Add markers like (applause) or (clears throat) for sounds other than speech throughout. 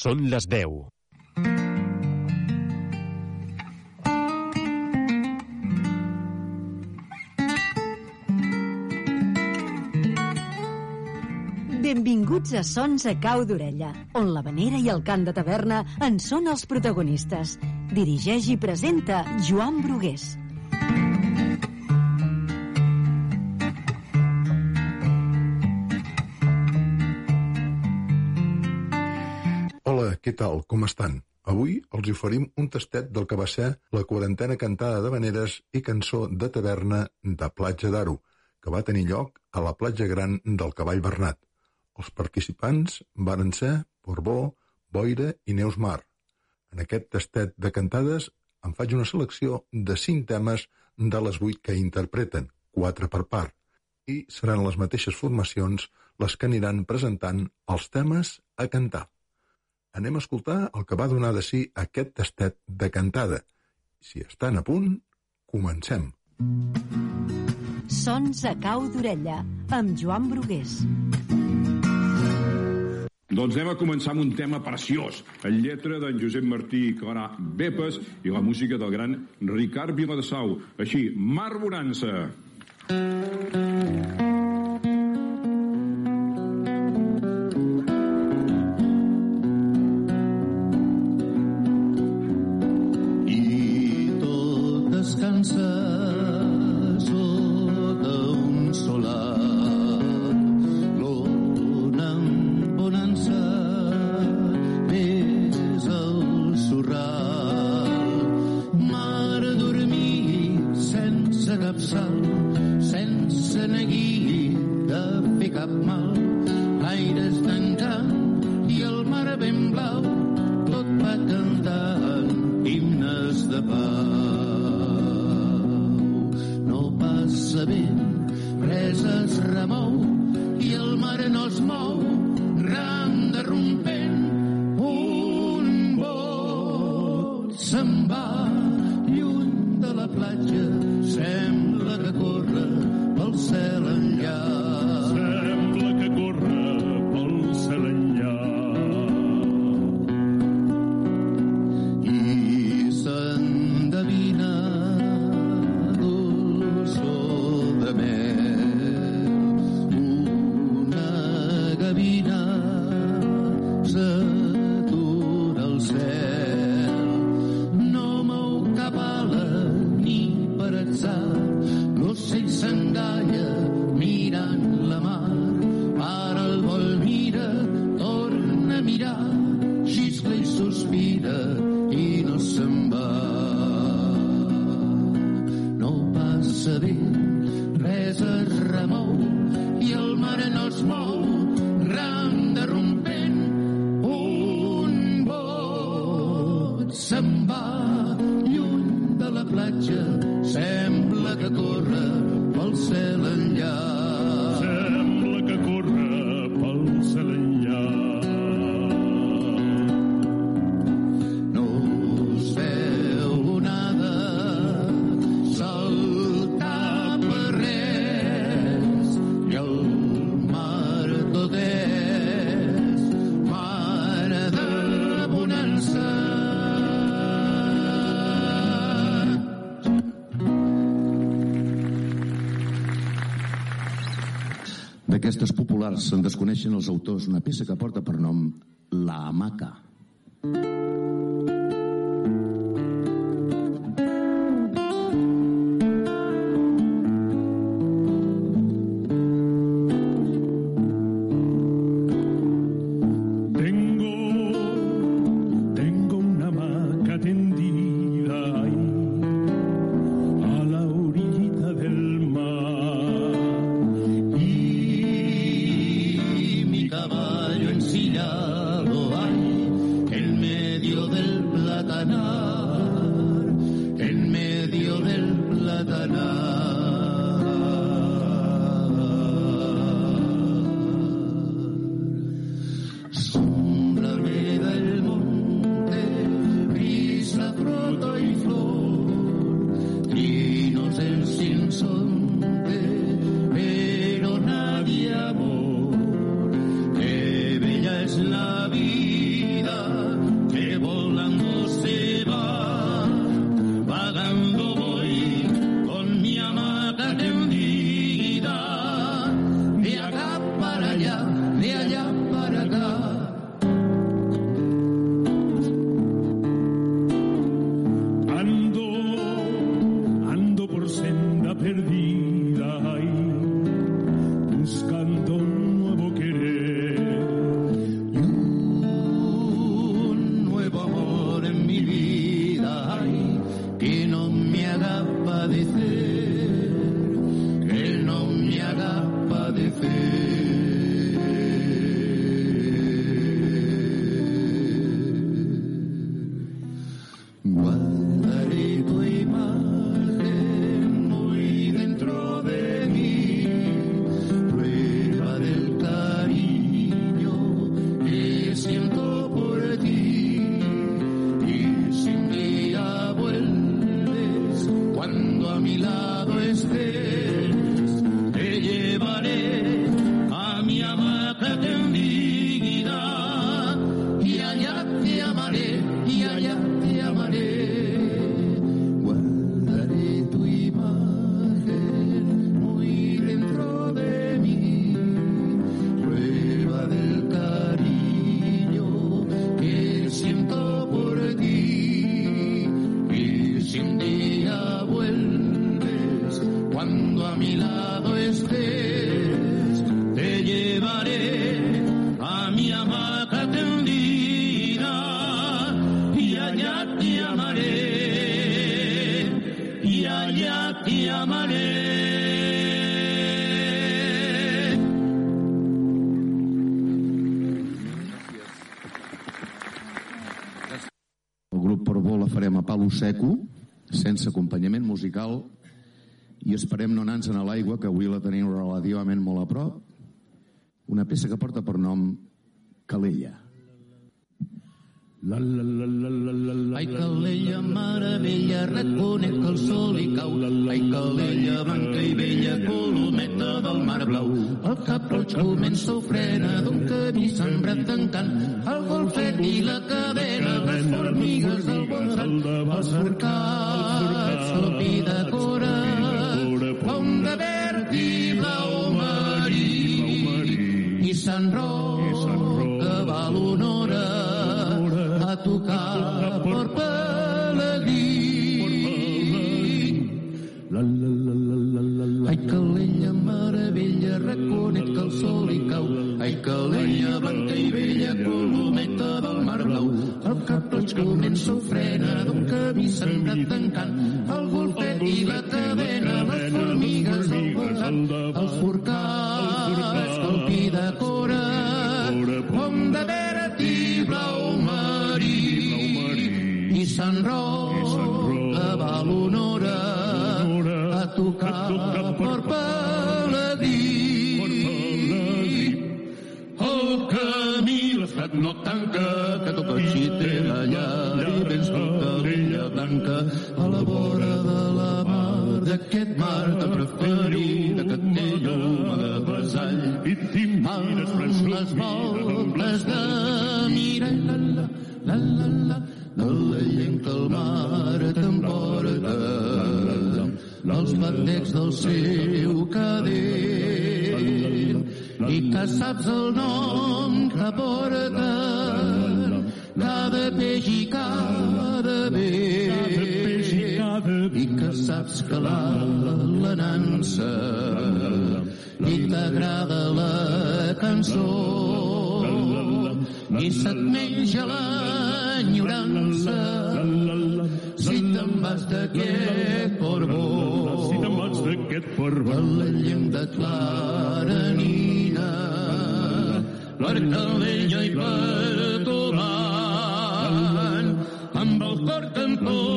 Són les 10. Benvinguts a Sons a Cau d'Orella, on la vanera i el cant de taverna en són els protagonistes. Dirigeix i presenta Joan Brugués. Què tal? Com estan? Avui els oferim un tastet del que va ser la quarantena cantada de veneres i cançó de taverna de Platja d'Aro, que va tenir lloc a la platja gran del Cavall Bernat. Els participants varen ser Porbó, Boira i Neus Mar. En aquest tastet de cantades en faig una selecció de cinc temes de les vuit que interpreten, quatre per part, i seran les mateixes formacions les que aniran presentant els temes a cantar. Anem a escoltar el que va donar de si aquest tastet de cantada. Si estan a punt, comencem. Sons a Cau d'Orella, amb Joan Brugués. Doncs anem a començar amb un tema preciós, en lletra d'en Josep Martí i Clara Bepes i la música del gran Ricard Viladasau. Així, Mar Bonança. I Populars se'n desconeixen els autors una peça que porta per nom La Hamaca. Tengo, i esperem no anar-nos a l'aigua, que avui la tenim relativament molt a prop. Una peça que porta per nom Calella. La la la la la la la Ai, Calella, meravella, reconec el sol hi cau. Ai, Calella, blanca i vella, colometa del mar blau. El cap roig comença ofrena d'un camí sembrat d'encant. El golfet i la cadena, les formigues del bon sant, els forcats, el de cora, de verd i blau marí. I Sant Roc, que va l'honora a tocar per pelegrí. la la la la la la la Ai, Calella, meravella, reconec que el sol hi cau. Ai, Calella, blanca i vella, colometa del mar blau. El cap roig comença ofrena d'un camí sembrat d'encant. El I Sant Roc, que va l'honora a tocar per pelegrí. El camí l'estat no tanca, que tot així té la llar i vens tu calella blanca a la vora de la mar d'aquest mar tan preferida que té llum de besall i t'imagines les voltes de mirall la la la la la de la lleng que el mar t'emporta els batecs del seu cadell i que saps el nom que porta cada peix i cada peix i que saps que la, la nansa. I t'agrada la cançó. I se't menja l'enyorança si te'n vas d'aquest portbó si te'n vas d'aquest de portbó la llengua clara nina l'arcalella i amb el cor cantó caminen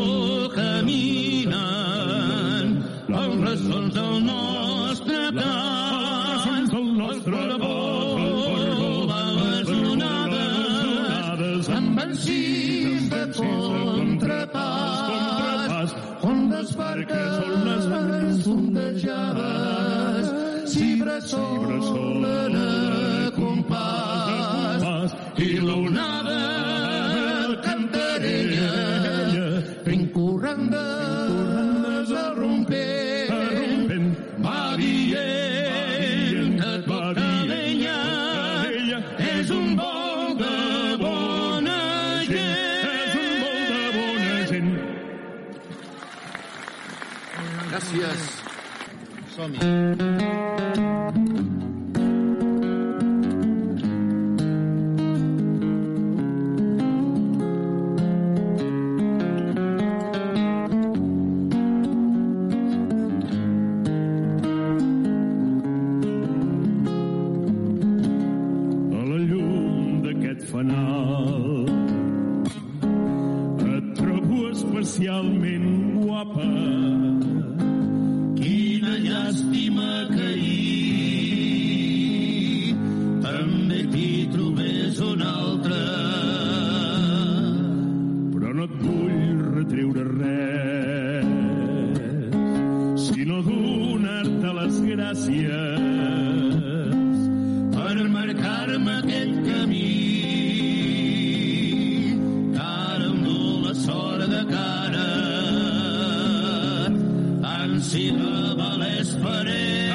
sol en compàs i l'onada cantarella fent corrandes rompent va dient a tota vella és un vol de bona gent és un vol de bona gent Gràcies. Som-hi. i donar-te les gràcies per marcar-me aquest camí. Ara em du la sort de cara, ansida valés per ell.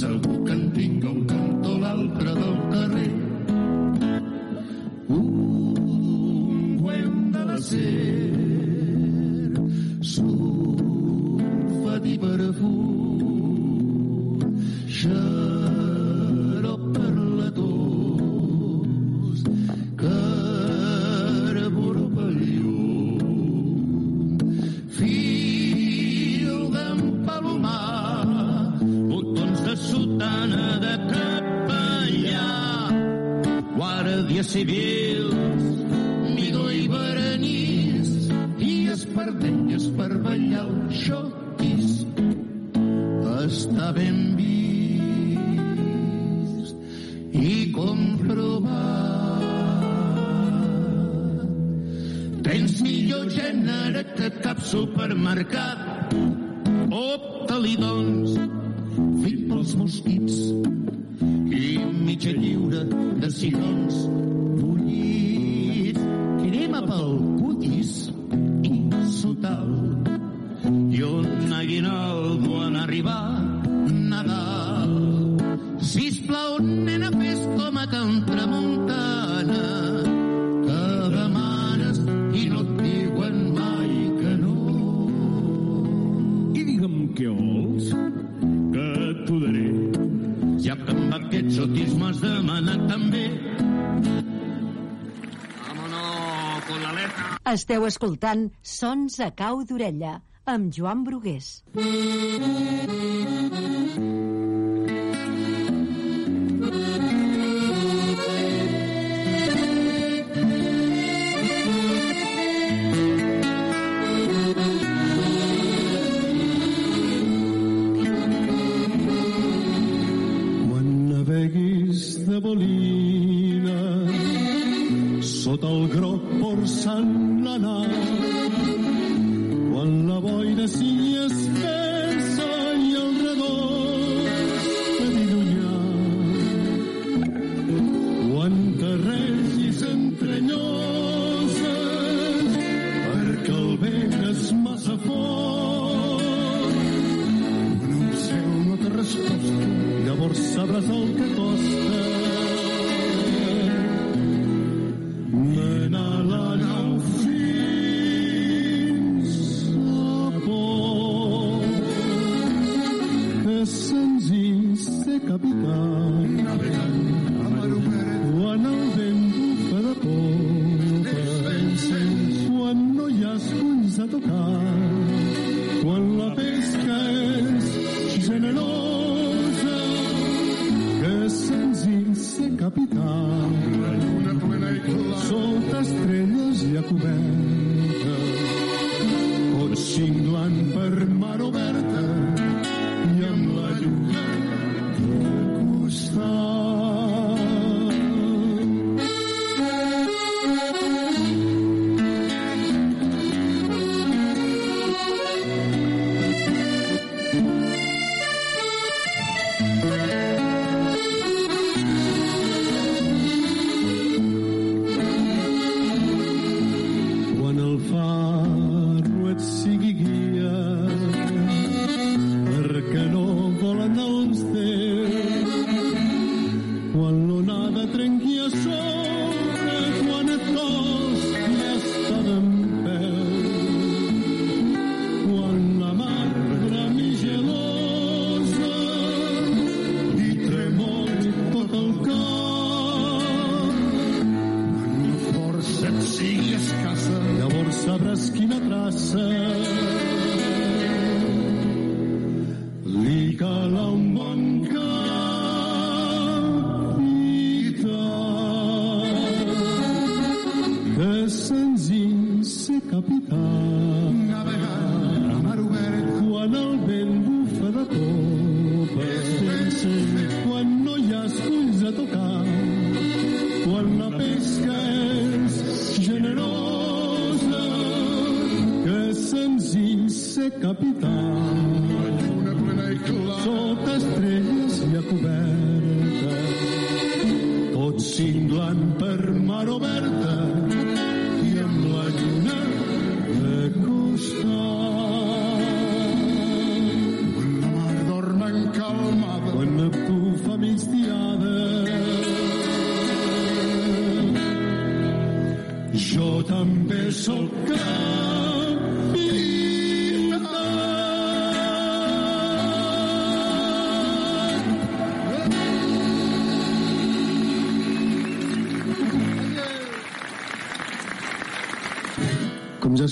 Sợ vụ 高 Esteu escoltant Sons a cau d'orella amb Joan Brugués. Mm -hmm. Nana.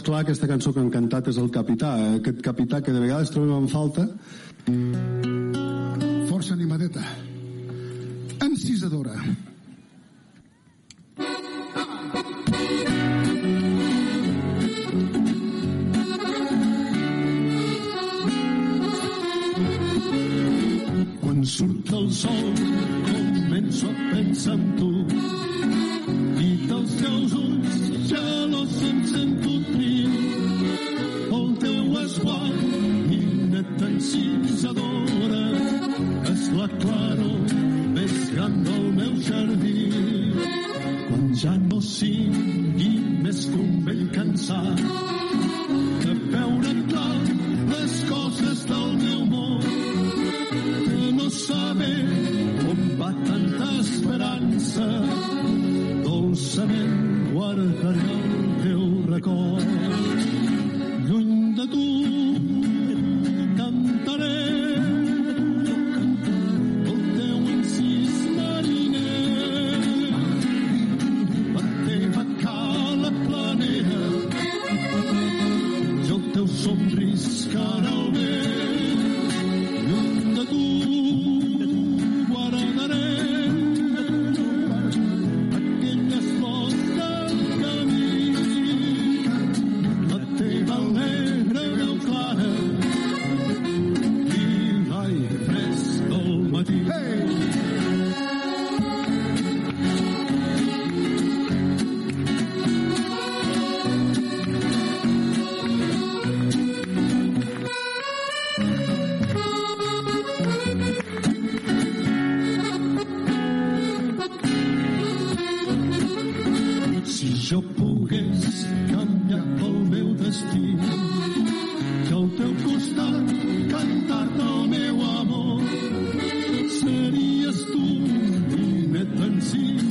clar aquesta cançó que han cantat és el capità, eh? aquest capità que de vegades trobem en falta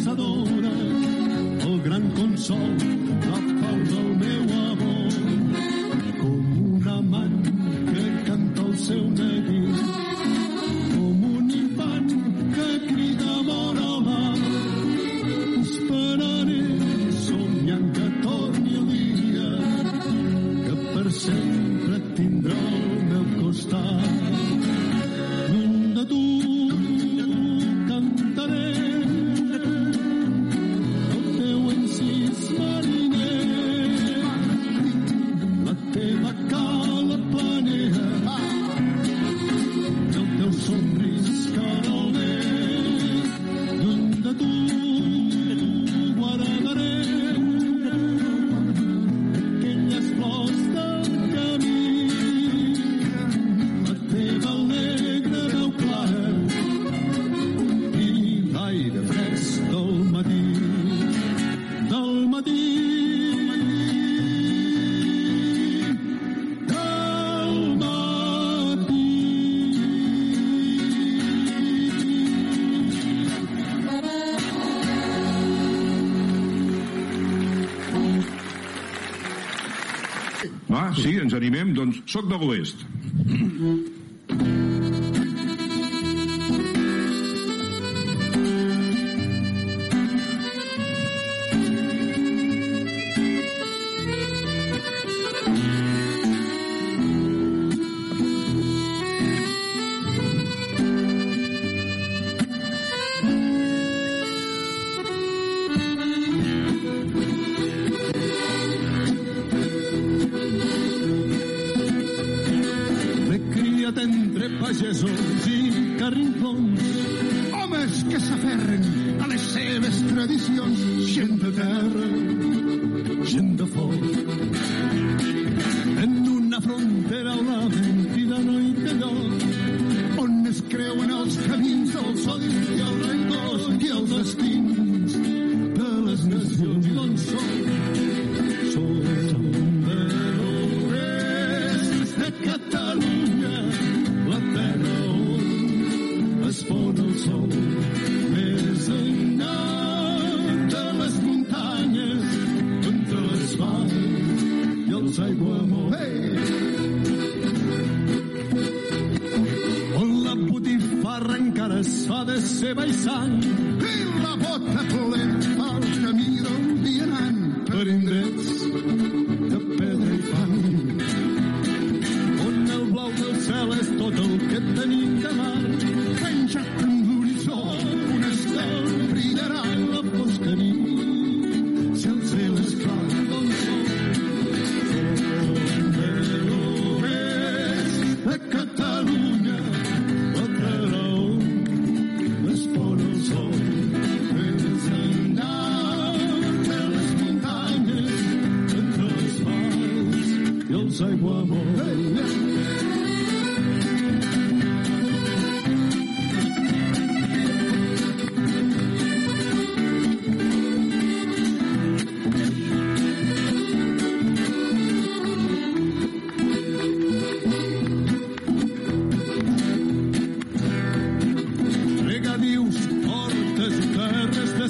pensadora, el gran consol, la pau del meu amor. doncs soc de l'oest.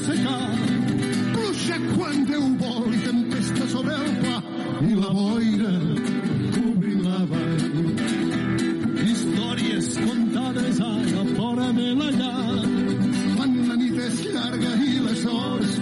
secar. Pluja quan Déu vol i tempesta sobre el pla i la boira cobrint la vall. Històries contades a la fora de la llar quan la nit és llarga i les hores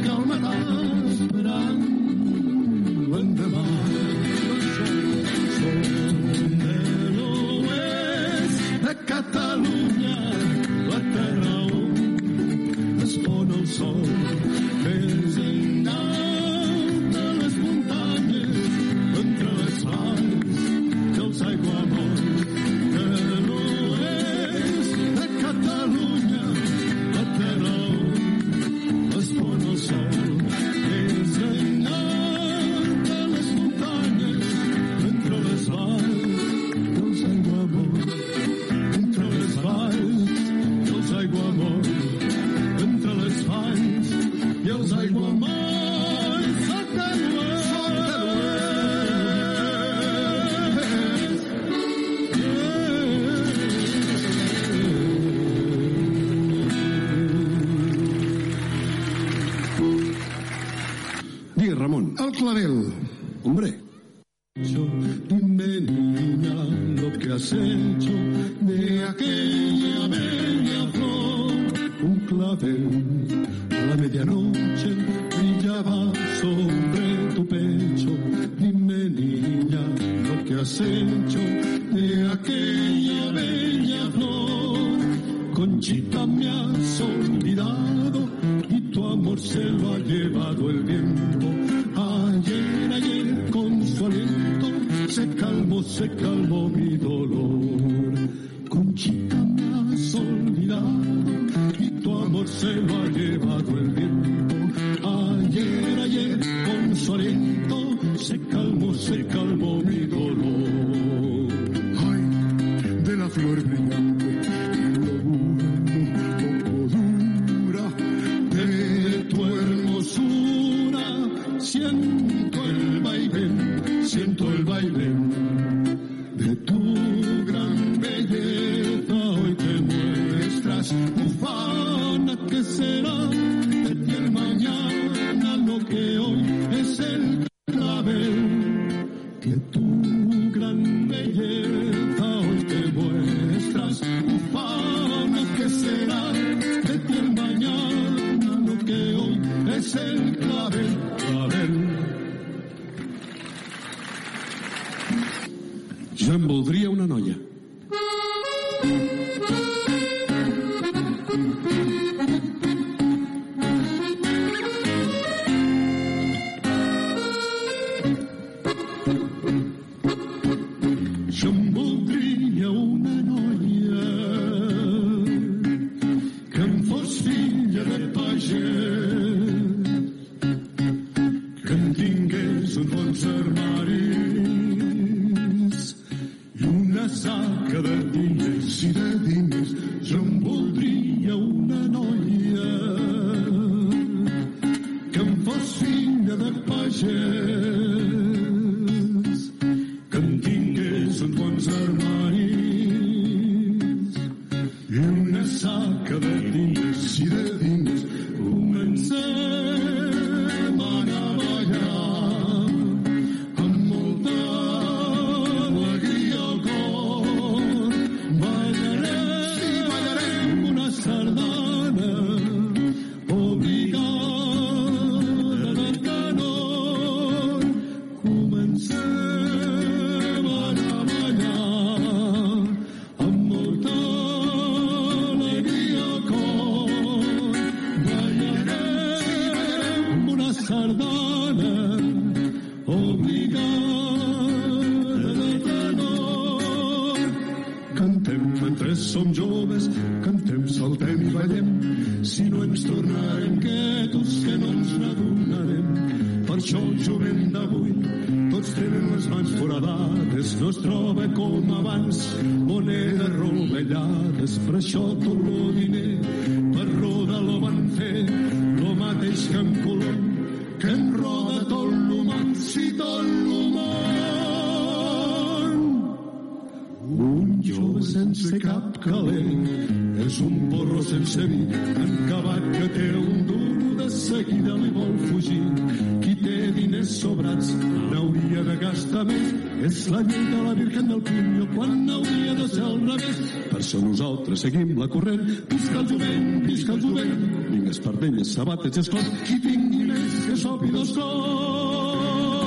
és la llei de la Virgen del Pinyo, quan hauria de ser al revés. Per això nosaltres seguim la corrent, visca el jovent, visca el jovent, vinga espardelles, sabates i esclats, qui tingui més que sopi dos cops.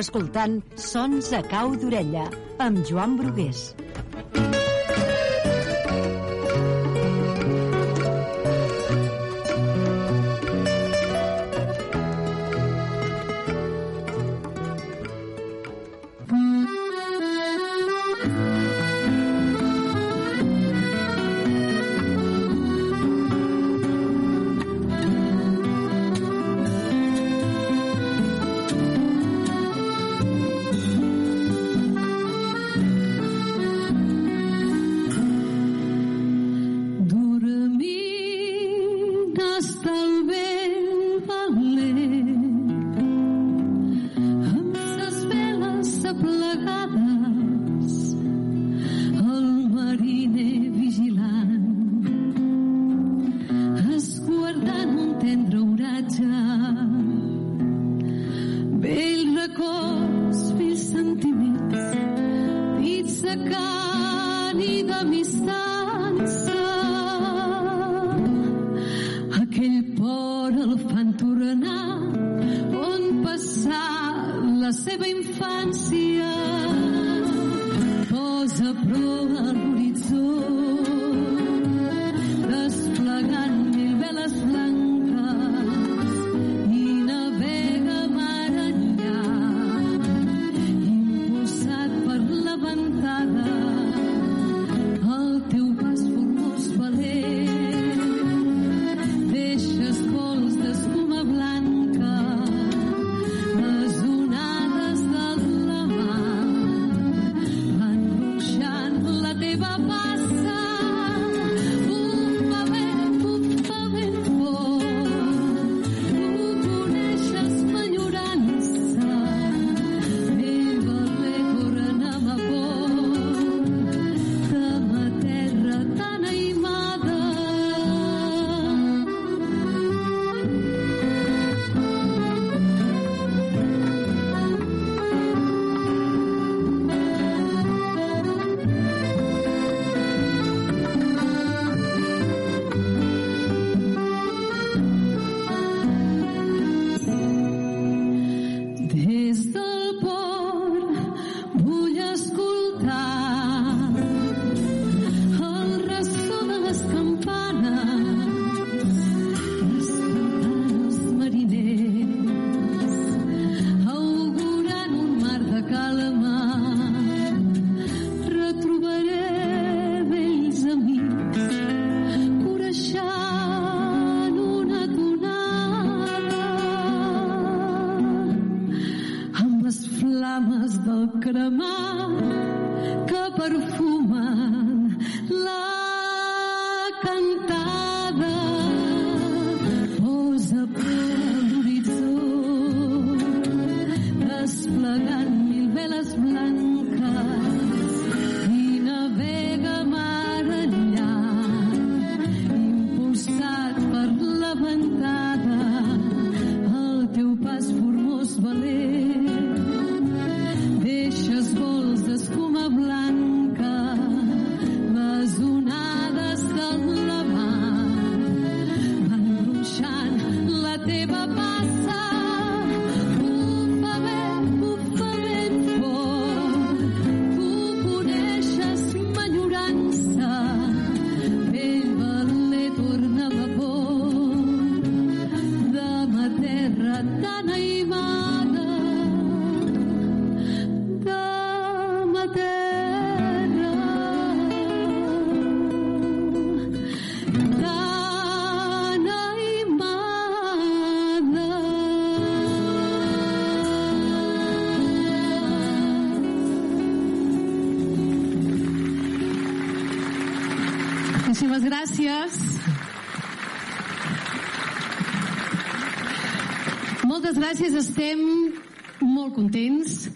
escoltant Sons a cau d'orella amb Joan Brugués. gràcies, estem molt contents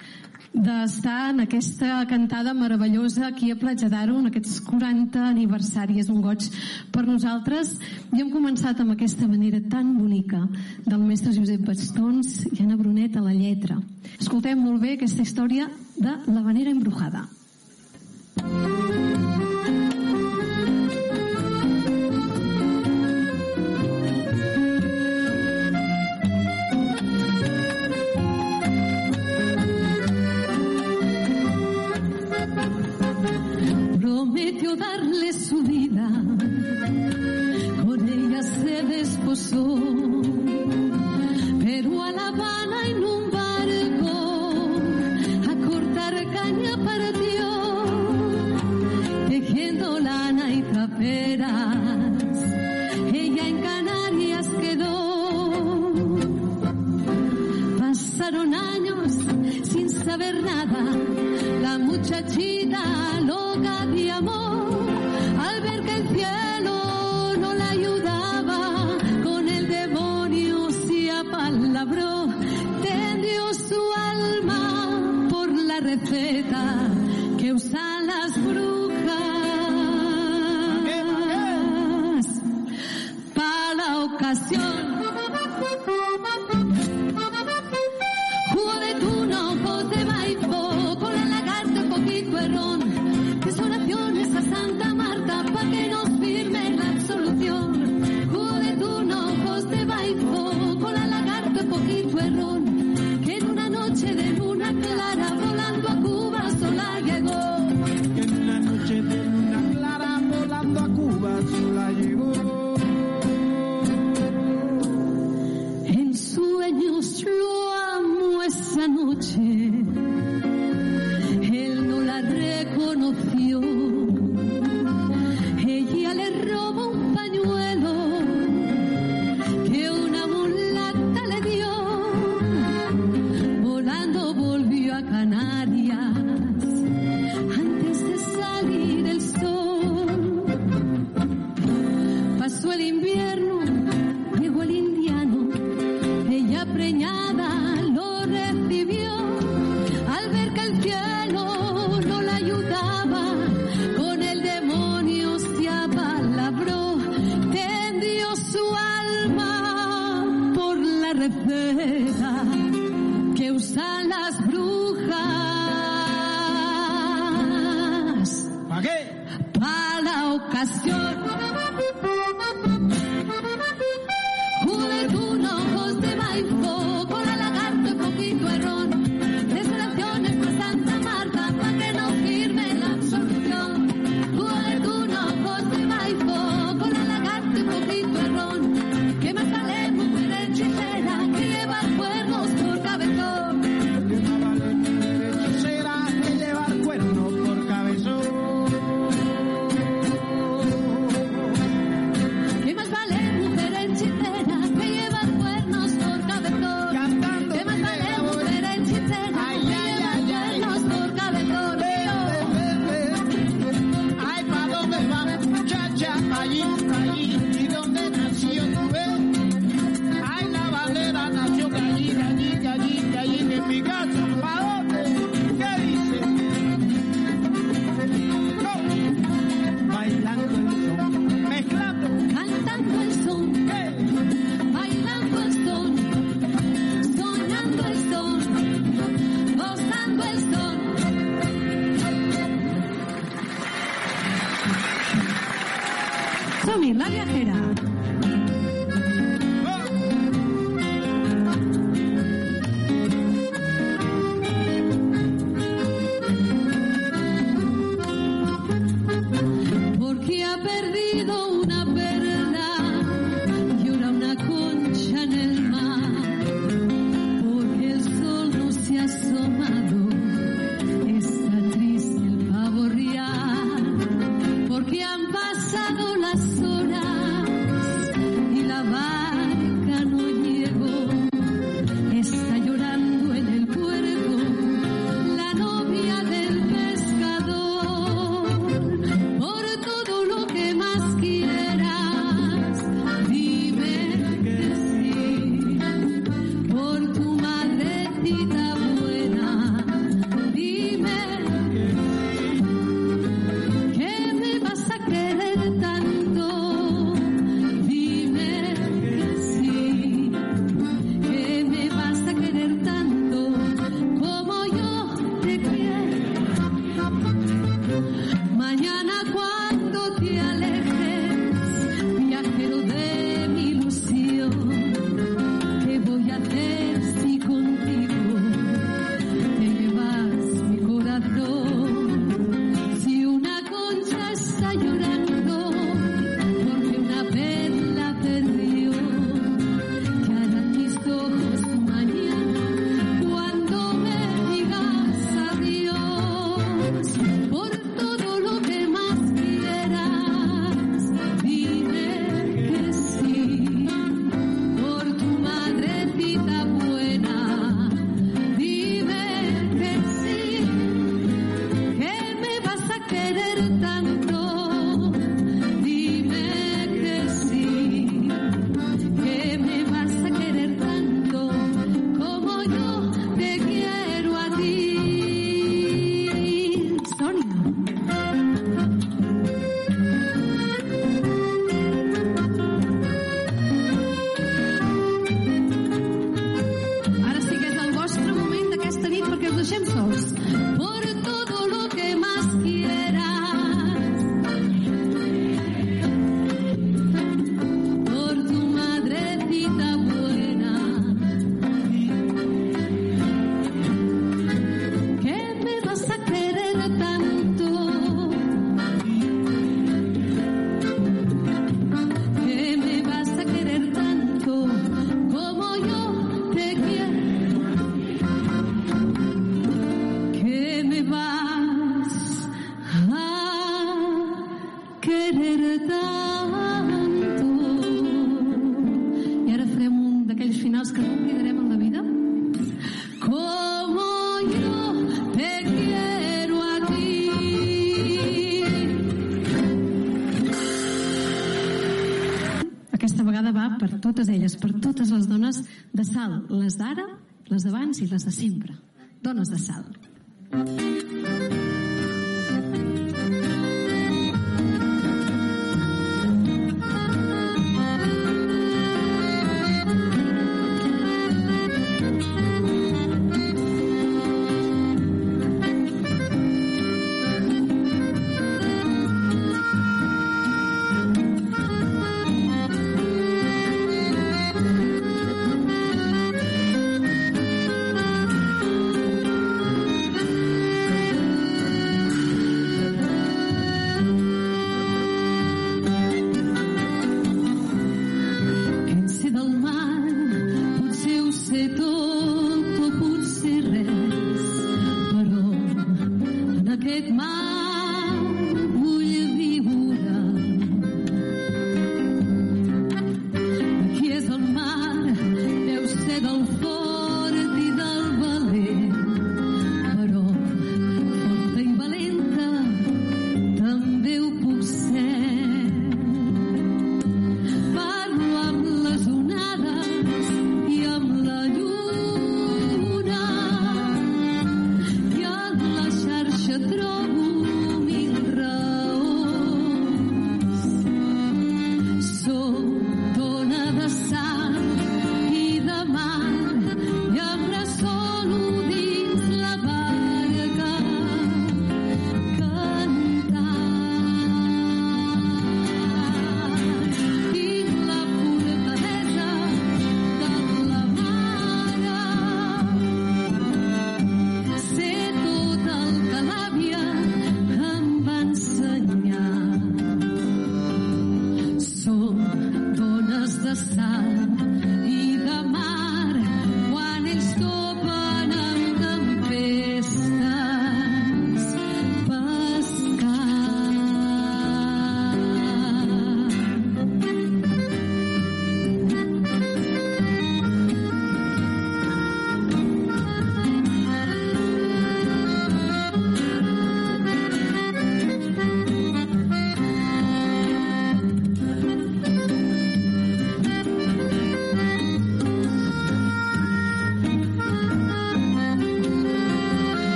d'estar en aquesta cantada meravellosa aquí a Platja d'Aro en aquests 40 aniversari és un goig per nosaltres. I hem començat amb aquesta manera tan bonica del mestre Josep Bastons i Anna Brunet a la lletra. Escoltem molt bé aquesta història de la manera embrujada. Música prometió darle su vida, con ella se desposó, pero a La Habana en un barco, a cortar caña partió, tejiendo lana y taperas, ella en Canarias quedó. Pasaron años sin saber nada, la muchachita lo loca de amor al ver que el cielo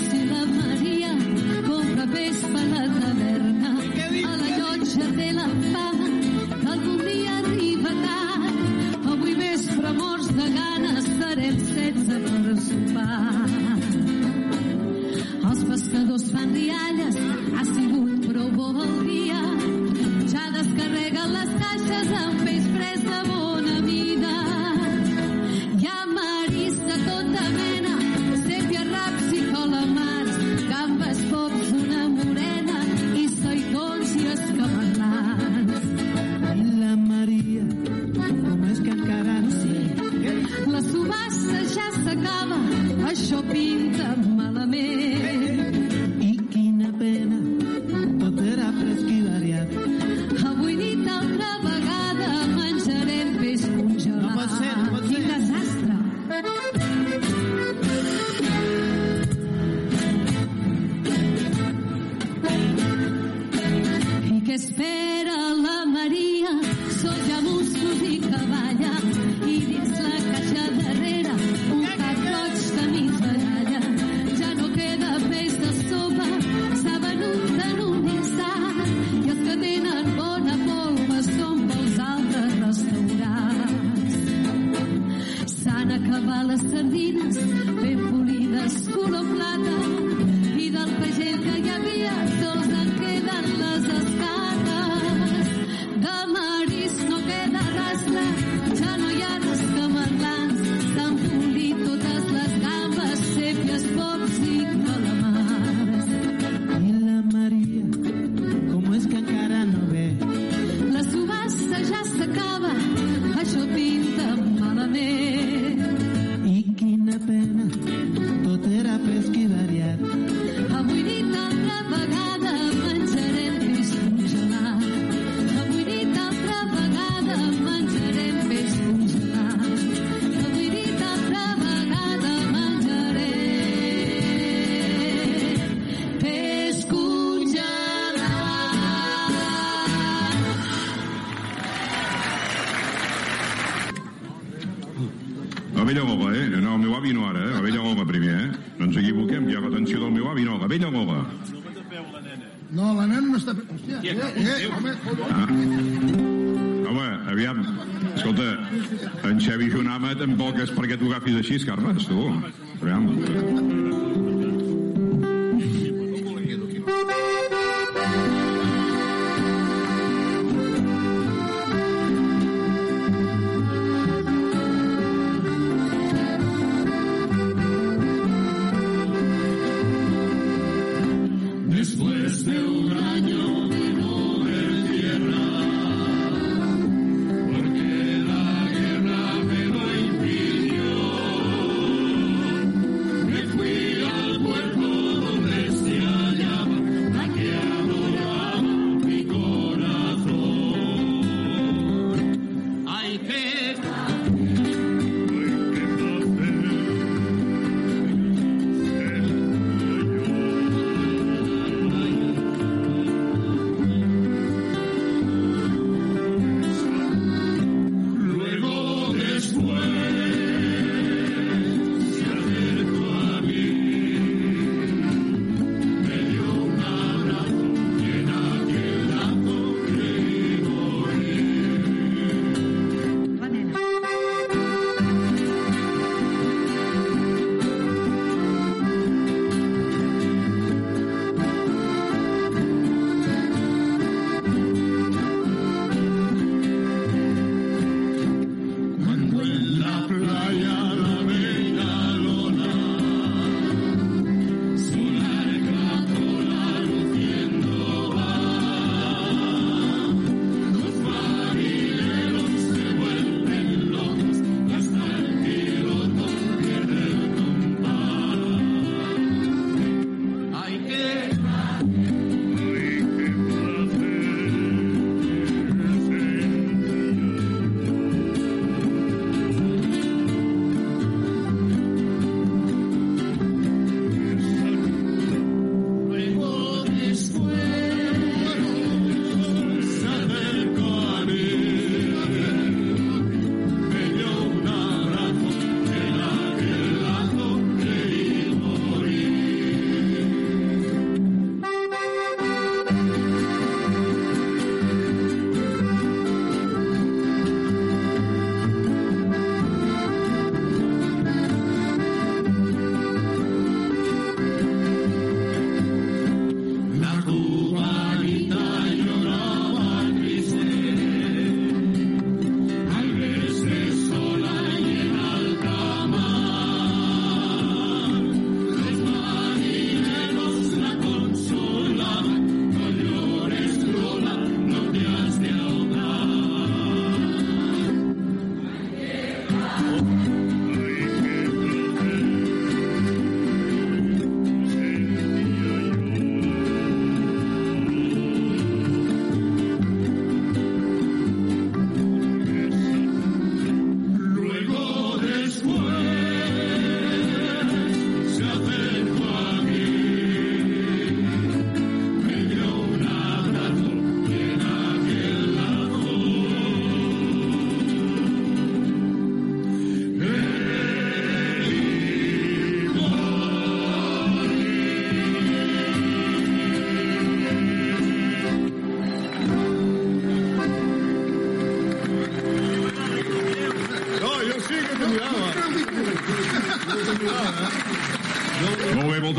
Love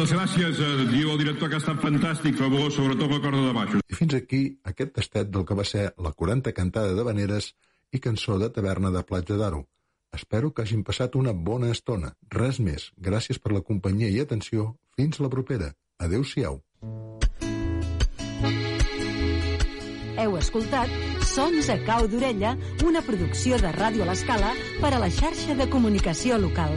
Moltes gràcies, eh, diu el director que ha estat fantàstic, fabulós, sobretot la corda de baixos. I fins aquí aquest tastet del que va ser la 40 cantada de Vaneres i cançó de taverna de Platja d'Aro. Espero que hagin passat una bona estona. Res més. Gràcies per la companyia i atenció. Fins la propera. Adeu-siau. Heu escoltat Sons a cau d'orella, una producció de Ràdio a l'Escala per a la xarxa de comunicació local.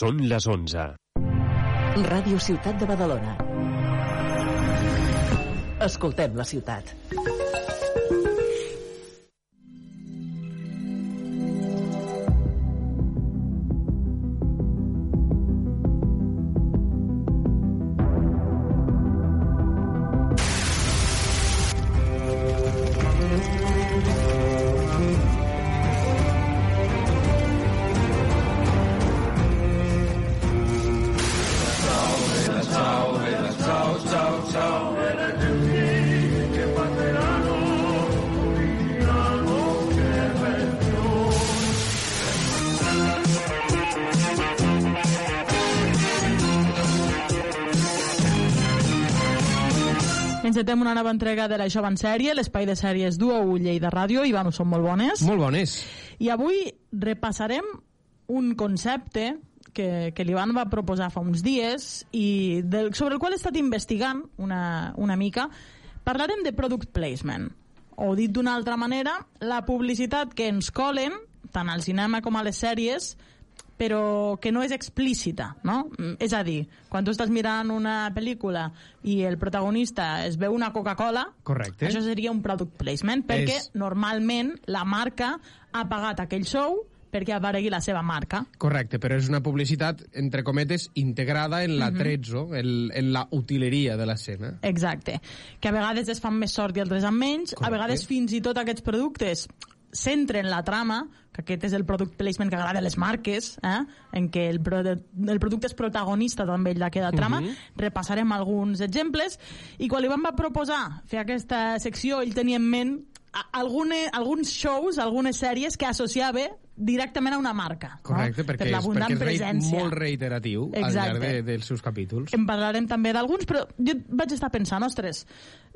Són les 11. Ràdio Ciutat de Badalona. Escoltem la ciutat. Una nova entrega de la Jove en Sèrie, l'espai de sèries du a ull de Ràdio. Ivan, ho són molt bones. Molt bones. I avui repassarem un concepte que, que l'Ivan va proposar fa uns dies i del, sobre el qual he estat investigant una, una mica. Parlarem de product placement, o dit d'una altra manera, la publicitat que ens colen, tant al cinema com a les sèries, però que no és explícita, no? Mm, És a dir, quan tu estàs mirant una pel·lícula i el protagonista es veu una Coca-Cola, Correcte. això seria un product placement, perquè És- normalment la marca ha pagat aquell show perquè aparegui la seva marca. Correcte, però és una publicitat, entre cometes, integrada en Mhm. l'atrezzo, en, en la utileria de l'escena. Exacte. Que a vegades es fan més sort i altres amb menys. A vegades fins i tot aquests productes centren la trama, que aquest és el product placement que agrada a les marques, eh? en què el, pro el producte és protagonista també d'aquesta trama. Mhm. Repassarem alguns exemples. I quan li vam va proposar fer aquesta secció, ell tenia en ment algune, alguns shows, algunes sèries que associava directament a una marca. Correcte, no? perquè, per és, l'abundant perquè és rei, presència. molt reiteratiu al Exacte. llarg de, dels seus capítols. En parlarem també d'alguns, però jo vaig estar pensant, ostres,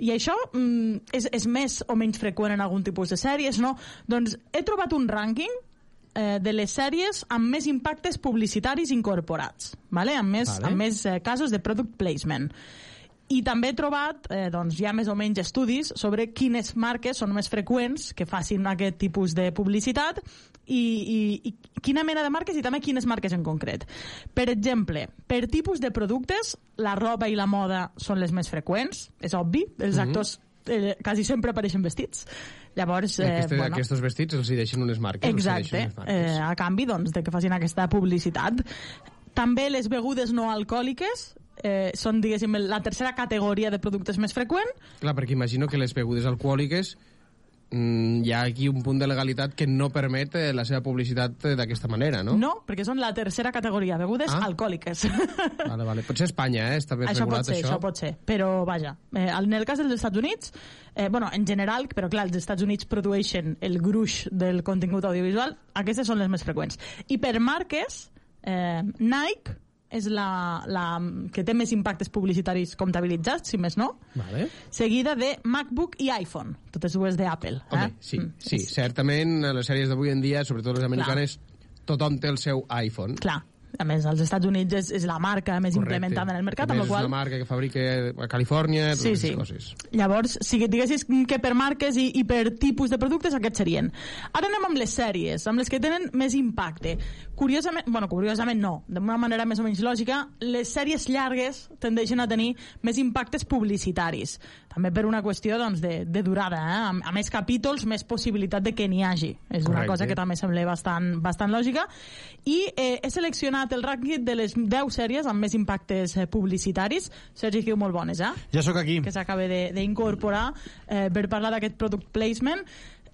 i això mm, és, és més o menys freqüent en algun tipus de sèries, no? Doncs he trobat un rànquing eh, de les sèries amb més impactes publicitaris incorporats, vale? amb més, Vale. amb més eh, casos de product placement. I també he trobat, eh, doncs, ja més o menys estudis sobre quines marques són més freqüents que facin aquest tipus de publicitat i, i, i quina mena de marques i també quines marques en concret. Per exemple, per tipus de productes, la roba i la moda són les més freqüents, és obvi, els Mhm. actors eh, quasi sempre apareixen vestits. Llavors, eh, Aquestes, bueno, Aquests vestits els hi deixen unes marques. Exacte, unes marques. eh, a canvi doncs, de que facin aquesta publicitat. També les begudes no alcohòliques eh, són, diguéssim, la tercera categoria de productes més freqüent. Clar, perquè imagino que les begudes alcohòliques mm, hi ha aquí un punt de legalitat que no permet eh, la seva publicitat eh, d'aquesta manera, no? No, perquè són la tercera categoria, begudes Ah. alcohòliques. (laughs) Vale, vale. Potser Espanya, eh? Està més això pot regulat, ser, això. això pot ser. Però, vaja, eh, en el cas dels Estats Units, eh, bueno, en general, però clar, els Estats Units produeixen el gruix del contingut audiovisual, aquestes són les més freqüents. I per marques, eh, Nike és la, la que té més impactes publicitaris comptabilitzats, si més no, Vale. seguida de MacBook i iPhone, totes dues d'Apple. Home, eh? sí, sí, certament a les sèries d'avui en dia, sobretot les americanes, tothom té el seu iPhone. Clar, a més, als Estats Units és, és la marca més implementada en el mercat, amb la qual és una marca que fabrica a Califòrnia, totes Sí, sí. coses. Llavors, si diguessis que per marques i, i per tipus de productes, aquests serien. Ara anem amb les sèries, amb les que tenen més impacte. Curiosament, bueno, curiosament no, d'una manera més o menys lògica, les sèries llargues tendeixen a tenir més impactes publicitaris. També per una qüestió doncs, de, de durada. Eh? A, a més capítols, més possibilitat de que n'hi hagi. És una Correcte. cosa que també sembla bastant, bastant lògica. I eh, he seleccionat el rànquing de les 10 sèries amb més impactes eh, publicitaris. Sergi Kiu, molt bones, eh? Ja sóc aquí. que s'acaba de- d'incorporar eh, per parlar d'aquest product placement.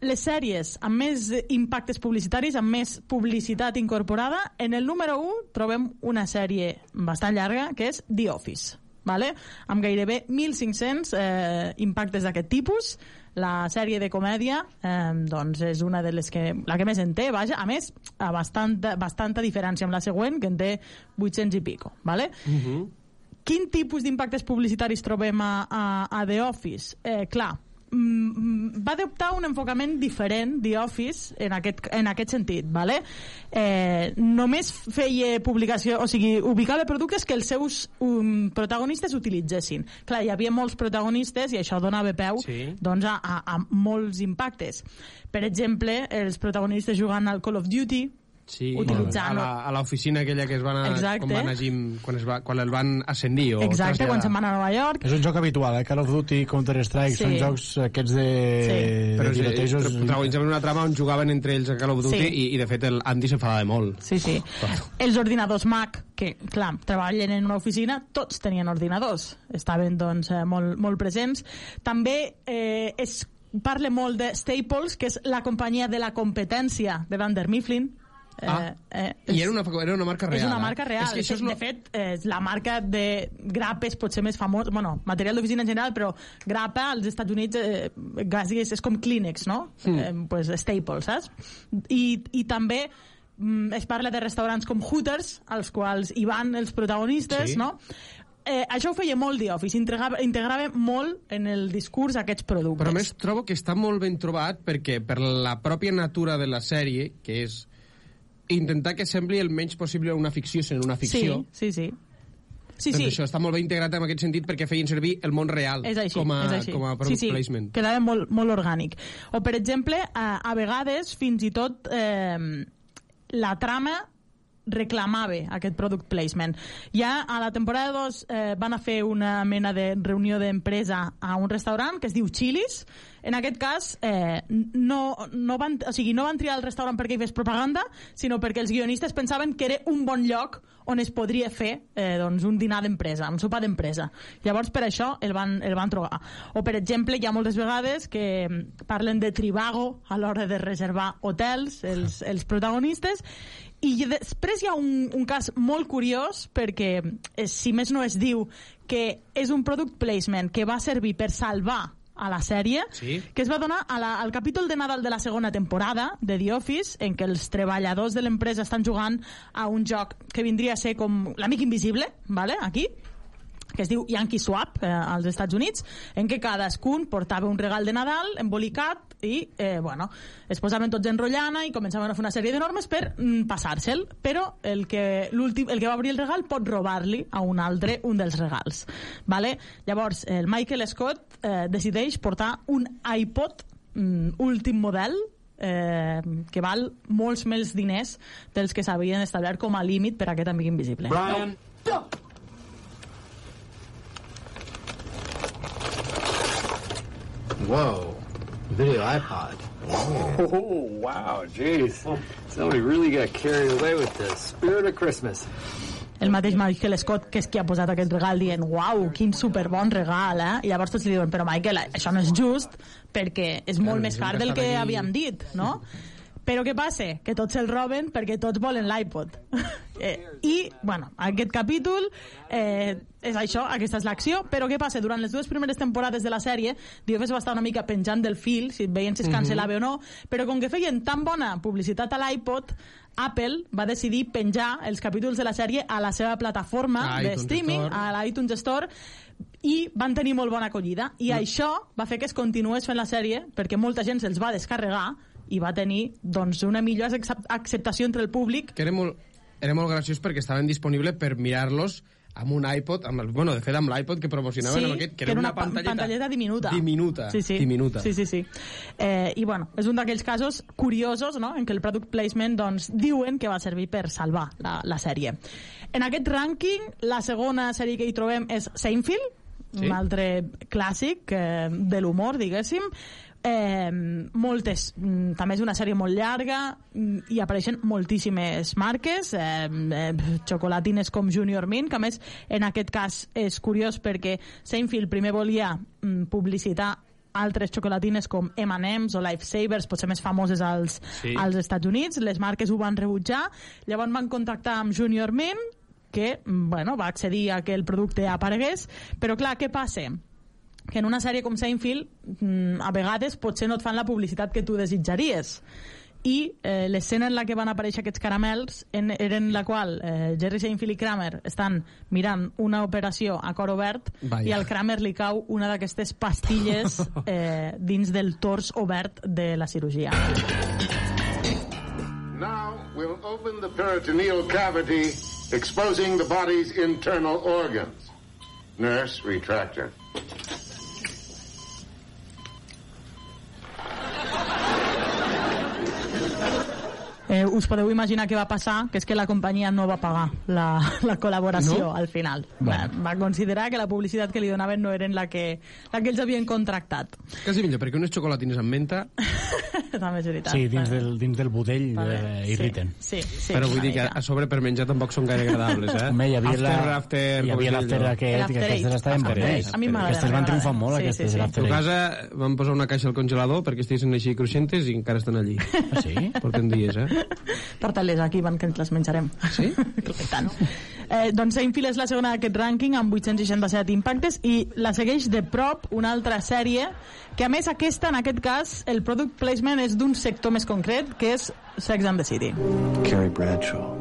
Les sèries amb més impactes publicitaris, amb més publicitat incorporada, en el número 1 trobem una sèrie bastant llarga, que és The Office, vale? amb gairebé 1.500 eh, impactes d'aquest tipus. La sèrie de comèdia eh, doncs és una de les que, la que més en té, vaja, a més, a bastanta, bastanta diferència amb la següent, que en té 800 i pico. Vale? Quin tipus d'impactes publicitaris trobem a, a, a The Office? Eh, clar, va adoptar un enfocament diferent The Office en aquest, en aquest sentit, vale? Eh, només feia publicació, o sigui, ubicava productes que els seus um, protagonistes utilitzessin. Clar, hi havia molts protagonistes i això donava peu Sí. doncs, a, a, a molts impactes. Per exemple, els protagonistes jugant al Call of Duty, Sí, Utilitzant- a la- a l'oficina aquella que es van a, Exacte. quan, van a Jim, quan, es va, quan el van ascendir o exacte, traslladar. quan se'n van a Nova York, És un joc habitual, eh? Call of Duty, Counter-Strike, Sí. són jocs aquests de, Sí. de Però sí, tirotejos. protagonitzàvem una trama on jugaven entre ells a Call of Duty Sí. i, i de fet el Andy s'enfadava molt. Sí, sí. Els ordinadors Mac, que, clar, treballen en una oficina, tots tenien ordinadors. Estaven, doncs, eh, molt, molt presents. També eh, es parla molt de Staples, que és la companyia de la competència de Dunder Mifflin. Ah, eh, I era una, era una marca real. és una eh? marca real. És que això és lo... De fet, és la marca de grapes potser més famosa, bueno, material d'oficina en general, però grapa als Estats Units eh, quasi és, és com Kleenex, no? Mm. Eh, pues Staples, saps? I, i també mm, es parla de restaurants com Hooters, als quals hi van els protagonistes, Sí. no? eh, això ho feia molt The Office, integrava, integrava molt en el discurs aquests productes. Però més trobo que està molt ben trobat perquè per la pròpia natura de la sèrie, que és intentar que sembli el menys possible una ficció sent una ficció, Sí, sí, sí. Sí, doncs sí. això està molt ben integrat en aquest sentit perquè feien servir el món real És així, com, a, és així. com a product sí, sí, placement. Quedava molt, molt orgànic. O, per exemple, a, a vegades, fins i tot, eh, la trama reclamava aquest product placement. Ja a la temporada 2 eh, van a fer una mena de reunió d'empresa a un restaurant que es diu Chili's. En aquest cas, eh, no, no, van, o sigui, no van triar el restaurant perquè hi fes propaganda, sinó perquè els guionistes pensaven que era un bon lloc on es podria fer eh, doncs, un dinar d'empresa, un sopar d'empresa. Llavors, per això el van, el van trobar. O, per exemple, hi ha moltes vegades que mm, parlen de tribago a l'hora de reservar hotels, els, els protagonistes, i després hi ha un, un cas molt curiós perquè, eh, si més no es diu que és un product placement que va servir per salvar a la sèrie, Sí. que es va donar a la, al capítol de Nadal de la segona temporada de The Office, en què els treballadors de l'empresa estan jugant a un joc que vindria a ser com l'amic invisible, vale? aquí, que es diu Yankee Swap eh, als Estats Units, en què cadascun portava un regal de Nadal embolicat i, eh, bueno, es posaven tots en rotllana i començaven a fer una sèrie de normes per mm, passar-se'l, però el que, l'últim, el que va obrir el regal pot robar-li a un altre un dels regals. Vale? Llavors, el Michael Scott eh, decideix portar un iPod mm, últim model eh, que val molts més diners dels que s'havien establert com a límit per a aquest amic invisible. Brian. Whoa, video iPod. Oh, wow, jeez. Somebody really got carried away with the spirit of Christmas. el mateix Michael Scott, que és qui ha posat aquest regal dient, uau, quin superbon regal, eh? I llavors tots li diuen, però Michael, això no és just, perquè és molt més car del que havíem dit, no? Però què passa? Que tots se'l roben perquè tots volen l'iPod. (laughs) eh, I, bueno, aquest capítol eh, és això, aquesta és l'acció, però què passa? Durant les dues primeres temporades de la sèrie, Office va estar una mica penjant del fil, si veien si es Mhm. cancel·lava o no, però com que feien tan bona publicitat a l'iPod, Apple va decidir penjar els capítols de la sèrie a la seva plataforma A de streaming, Store. a l'iTunes Store, i van tenir molt bona acollida. I això va fer que es continués fent la sèrie, perquè molta gent se'ls va descarregar i va tenir doncs, una millor accep- acceptació entre el públic. Que era molt, era molt graciós perquè estaven disponibles per mirar-los amb un iPod, amb el, bueno, de fet amb l'iPod que promocionaven amb aquest, que, era una, pa- pantalleta, pantalleta diminuta. diminuta, Sí, sí. diminuta. Sí, sí, sí. Eh, I bueno, és un d'aquells casos curiosos no? en què el product placement doncs, diuen que va servir per salvar la, la sèrie. En aquest rànquing, la segona sèrie que hi trobem és Seinfeld, Sí. un altre clàssic eh, de l'humor, diguéssim, eh, moltes, mm, també és una sèrie molt llarga mm, i apareixen moltíssimes marques eh, eh, xocolatines com Junior Mint que a més en aquest cas és curiós perquè Seinfeld primer volia mm, publicitar altres xocolatines com M&M's o Lifesavers, potser més famoses als, Sí. als Estats Units, les marques ho van rebutjar, llavors van contactar amb Junior Mint que bueno, va accedir a que el producte aparegués, però clar, què passa? Que en una sèrie com Seinfeld mm, a vegades potser no et fan la publicitat que tu desitjaries i eh, l'escena en la que van aparèixer aquests caramels en, era en la qual eh, Jerry Seinfeld i Kramer estan mirant una operació a cor obert Vaja. i al Kramer li cau una d'aquestes pastilles (laughs) eh, dins del tors obert de la cirurgia Now we'll open the peritoneal cavity, exposing the body's internal organs. Nurse, retract eh, us podeu imaginar què va passar que és que la companyia no va pagar la, la col·laboració No? al final va, va considerar que la publicitat que li donaven no eren la que, la que ells havien contractat Quasi millor, perquè unes xocolatines amb menta... (laughs) també és veritat Sí, dins del, dins del budell eh, irriten. Sí, sí. però vull dir que a sobre per menjar tampoc són gaire agradables, eh? Home, hi havia after, la- after, hi havia l'after aquest, que L'after aquestes estaven bones. A mi m'agraden, Aquestes van triomfar molt, Sí, aquestes sí, sí. A l'after casa van posar una caixa al congelador perquè estiguessin així cruixentes i encara estan allí. Ah, sí? Porten dies, eh? (laughs) Porta-les aquí, van que ens les menjarem. Sí? (laughs) tant. Eh, doncs Seinfeld és la segona d'aquest rànquing amb 867 impactes i la segueix de prop una altra sèrie que a més aquesta, en aquest cas, el product placement és d'un sector més concret que és Sex and the City. Carrie Bradshaw.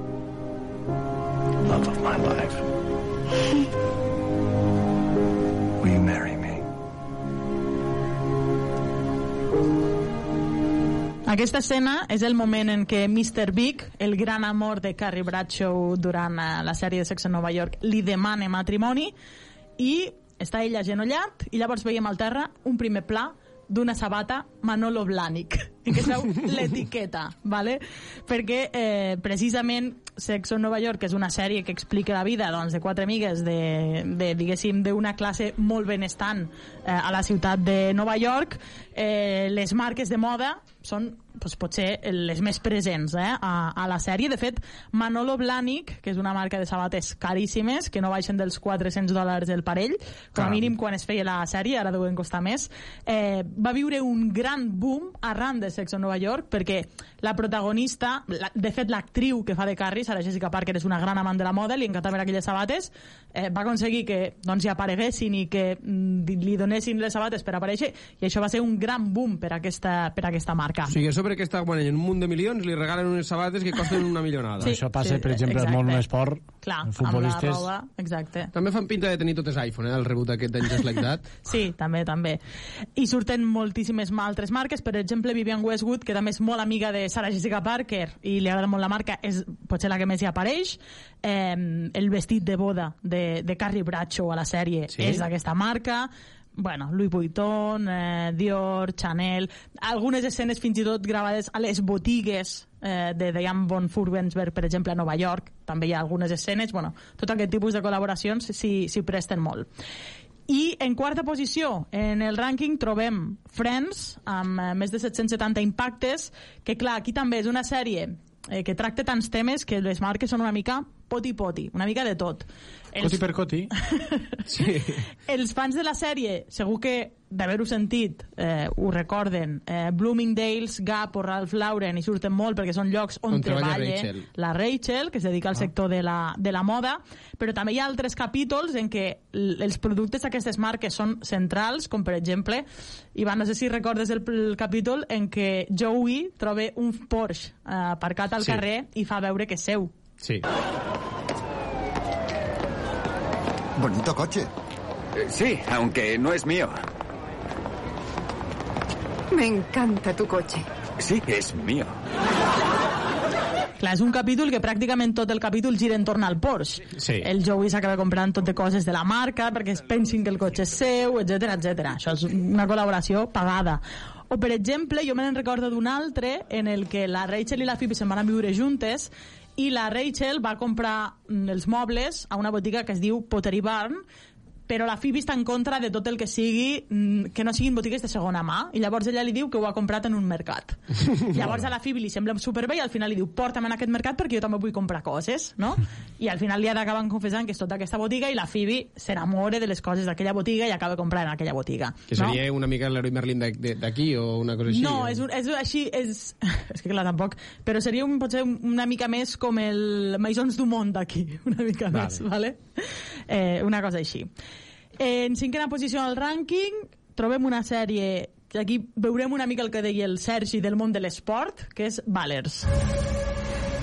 Love of my life. (laughs) Aquesta escena és el moment en què Mr. Big, el gran amor de Carrie Bradshaw durant eh, la sèrie de Sex en Nova York, li demana matrimoni i està ell agenollat i llavors veiem al terra un primer pla d'una sabata Manolo Blahnik (laughs) en veu l'etiqueta vale? perquè eh, precisament Sex on Nova York és una sèrie que explica la vida doncs, de quatre amigues de, de diguéssim d'una classe molt benestant eh, a la ciutat de Nova York eh, les marques de moda són doncs, potser les més presents eh, a, a la sèrie. De fet, Manolo Blahnik, que és una marca de sabates caríssimes, que no baixen dels 400 dòlars el parell, com a mínim quan es feia la sèrie, ara deuen costar més, eh, va viure un gran boom arran de Sex on Nova York, perquè la protagonista, la, de fet l'actriu que fa de Carrie, Sarah Jessica Parker, és una gran amant de la moda, li encantaven aquelles sabates, eh, va aconseguir que doncs, hi apareguessin i que mm, li donessin les sabates per aparèixer, i això va ser un gran boom per aquesta, per aquesta marca. O sigui, sobre que està guanyant un munt de milions, li regalen unes sabates que costen una millonada. Sí, Això passa, sí, per exemple, al món exacte. esport, Clar, en futbolistes... amb la roba, exacte. També fan pinta de tenir totes iPhone, eh, el rebut aquest d'en Just Like That. (laughs) Sí, també, també. I surten moltíssimes altres marques, per exemple, Vivian Westwood, que també és molt amiga de Sarah Jessica Parker i li agrada molt la marca, és potser la que més hi apareix. Eh, el vestit de boda de, de Carrie Bradshaw a la sèrie Sí? és d'aquesta marca bueno, Louis Vuitton, eh, Dior, Chanel, algunes escenes fins i tot gravades a les botigues eh, de Diane von Furwensberg, per exemple, a Nova York, també hi ha algunes escenes, bueno, tot aquest tipus de col·laboracions s'hi presten molt. I en quarta posició, en el rànquing, trobem Friends, amb eh, més de 770 impactes, que clar, aquí també és una sèrie eh, que tracta tants temes que les marques són una mica poti-poti, una mica de tot. Coti per coti. (laughs) Sí. Els fans de la sèrie, segur que d'haver-ho sentit, eh, ho recorden. Eh, Bloomingdale's, Gap o Ralph Lauren hi surten molt perquè són llocs on, On treballa treballa Rachel. la Rachel, que es dedica al sector de la, de la moda, però també hi ha altres capítols en què els productes d'aquestes marques són centrals, com per exemple, Ivan, no sé si recordes el, el capítol en què Joey troba un Porsche eh, aparcat al Sí. carrer i fa veure que és seu. Sí. Bonito coche. Sí, aunque no es mío. Me encanta tu coche. Sí, es mío. Clar, és un capítol que pràcticament tot el capítol gira entorn al Porsche. Sí. El Joey s'acaba comprant tot de coses de la marca perquè es pensin que el cotxe és seu, etc etc. Això és una col·laboració pagada. O, per exemple, jo me n'en recordo d'un altre en el que la Rachel i la Phoebe se'n van a viure juntes i la Rachel va comprar mm, els mobles a una botiga que es diu Pottery Barn però la Phoebe està en contra de tot el que sigui mm, que no siguin botigues de segona mà i llavors ella li diu que ho ha comprat en un mercat (laughs) llavors a la Phoebe li sembla superbé i al final li diu porta'm en aquest mercat perquè jo també vull comprar coses no? i al final li ha d'acabar confessant que és tota aquesta botiga i la Phoebe s'enamora de les coses d'aquella botiga i acaba comprant en aquella botiga Que seria una mica l'heroi Merlin d'aquí o una cosa així. no, o- és, un, és així, és, (laughs) és que clar, tampoc, però seria un, potser una mica més com el Maisons du Món d'aquí, (laughs) una mica Vale. més, vale? Eh, una cosa així. En cinquena posició al rànquing trobem una sèrie aquí veurem una mica el que deia el Sergi del món de l'esport, que és Valers.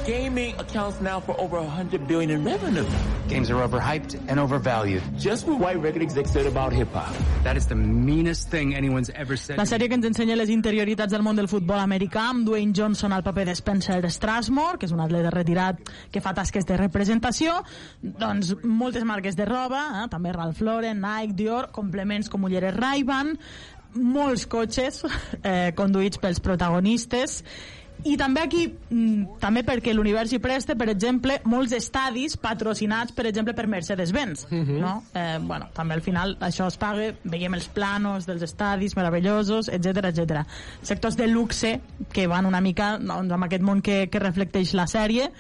Gaming accounts now for over 100 billion in revenue. Games are overhyped and overvalued. Just what white record execs said about hip hop. That is the meanest thing anyone's ever said. La sèrie que ens ensenya les interioritats del món del futbol americà amb Dwayne Johnson al paper de Spencer Strasmore, que és un atleta retirat que fa tasques de representació, doncs moltes marques de roba, eh? també Ralph Lauren, Nike, Dior, complements com ulleres Ray-Ban, molts cotxes eh, conduïts pels protagonistes i també aquí, mm, també perquè l'univers hi presta, per exemple, molts estadis patrocinats, per exemple, per Mercedes-Benz, Mhm. no? Eh, bueno, també al final això es paga, veiem els planos dels estadis meravellosos, etc etc. Sectors de luxe que van una mica doncs, amb aquest món que, que reflecteix la sèrie.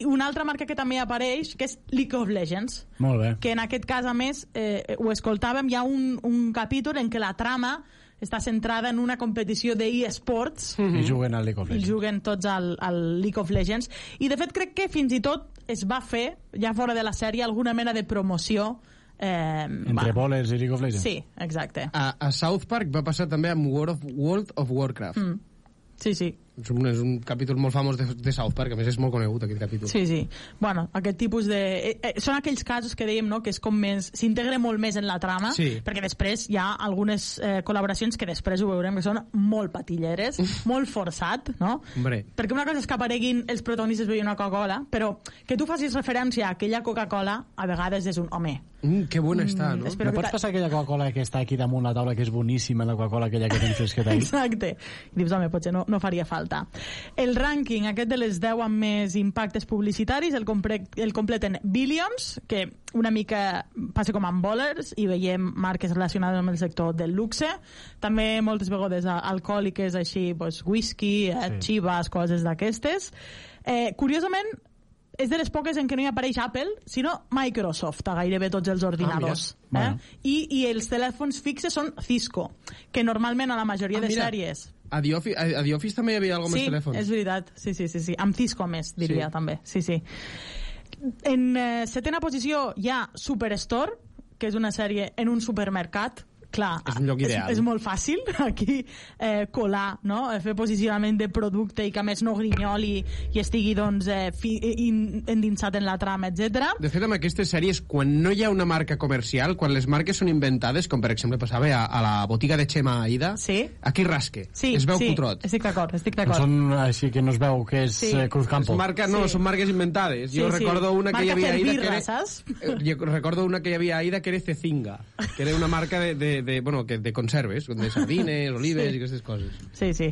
I una altra marca que també apareix, que és League of Legends, Molt bé. que en aquest cas, a més, eh, ho escoltàvem, hi ha un, un capítol en què la trama està centrada en una competició d'e-sports I juguen al League of i Legends. juguen tots al, al League of Legends i de fet crec que fins i tot es va fer ja fora de la sèrie alguna mena de promoció eh, Entre bowlers i League of Legends. sí, exacte A, a South Park va passar també amb World of, World of Warcraft. Mm. sí, sí És un, és un capítol molt famós de, de South Park, a més és molt conegut aquest capítol. Sí, sí. Bueno, aquest tipus de... Eh, eh, són aquells casos que dèiem, no?, que és com més... s'integra molt més en la trama, Sí. perquè després hi ha algunes eh, col·laboracions que després ho veurem que són molt patilleres, molt forçat, no? Hombre. Perquè una cosa és que apareguin els protagonistes veient una Coca-Cola, però que tu facis referència a aquella Coca-Cola, a vegades és un home. Mm, que bona està, no? espero Me que pots passar aquella Coca-Cola que està aquí damunt la taula, que és boníssima, la Coca-Cola aquella que tens fresqueta? Exacte. I dius, home, potser no, no faria falta. El rànquing, aquest de les 10 amb més impactes publicitaris, el, compre el completen Billions, que una mica passa com amb Bowlers, i veiem marques relacionades amb el sector del luxe, també moltes vegades alcohòliques, així, pues, whisky, eh, Sí. xivas, coses d'aquestes. Eh, curiosament, és de les poques en què no hi apareix Apple, sinó Microsoft a gairebé tots els ordinadors. Ah, mira. eh? I, I els telèfons fixes són Cisco, que normalment a la majoria Ah, de mira. sèries... A The Office, a, The Office també hi havia alguna Sí, més telèfons. és veritat. Sí, sí, sí, sí. Amb Cisco més, diria Sí. també. Sí, sí. En eh, setena posició hi ha Superstore, que és una sèrie en un supermercat clar, És un lloc ideal. És, és molt fàcil (laughs) aquí eh, colar, no? Eh, fer posicionament de producte i que a més no grinyoli i estigui doncs, eh, fi, in, endinsat en la trama, etc. De fet, amb aquestes sèries, quan no hi ha una marca comercial, quan les marques són inventades, com per exemple passava a, a la botiga de Xema Aida, sí. aquí rasque, Sí, es veu sí, putrot. estic d'acord, estic d'acord. Són així que no es veu que és Sí. sí. Cruz Campo. És marca, no, Sí. són marques inventades. Sí, jo sí. recordo una que hi Marca havia Aida que Cerbirra, era... saps? Eh, Jo recordo una que hi havia Aida que era Cecinga, que era una marca de, de, de, bueno, que, de conserves, de sardines, olives Sí. i aquestes coses. Sí, sí.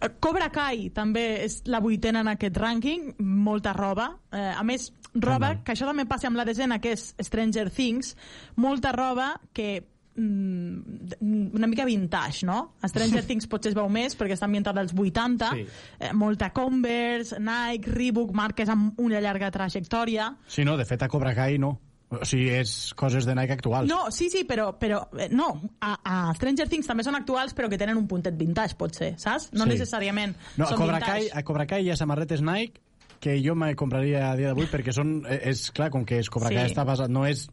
Eh, Cobra Kai també és la vuitena en aquest rànquing, molta roba. Eh, a més, roba, que això també passa amb la desena, que és Stranger Things, molta roba que mm, una mica vintage, no? A Stranger (laughs) Things potser es veu més perquè està ambientada als 80, Sí. eh, molta Converse, Nike, Reebok, marques amb una llarga trajectòria. Sí, no, de fet a Cobra Kai no. O sigui, és coses de Nike actuals. No, sí, sí, però, però eh, no, a, a Stranger Things també són actuals però que tenen un puntet vintage, potser, saps? No Sí. necessàriament No, a són Cobra, vintage. Kai, a Cobra Kai hi ha samarretes Nike que jo me compraria a dia d'avui perquè són, eh, és clar, com que és Cobra Sí. Kai està basat, no és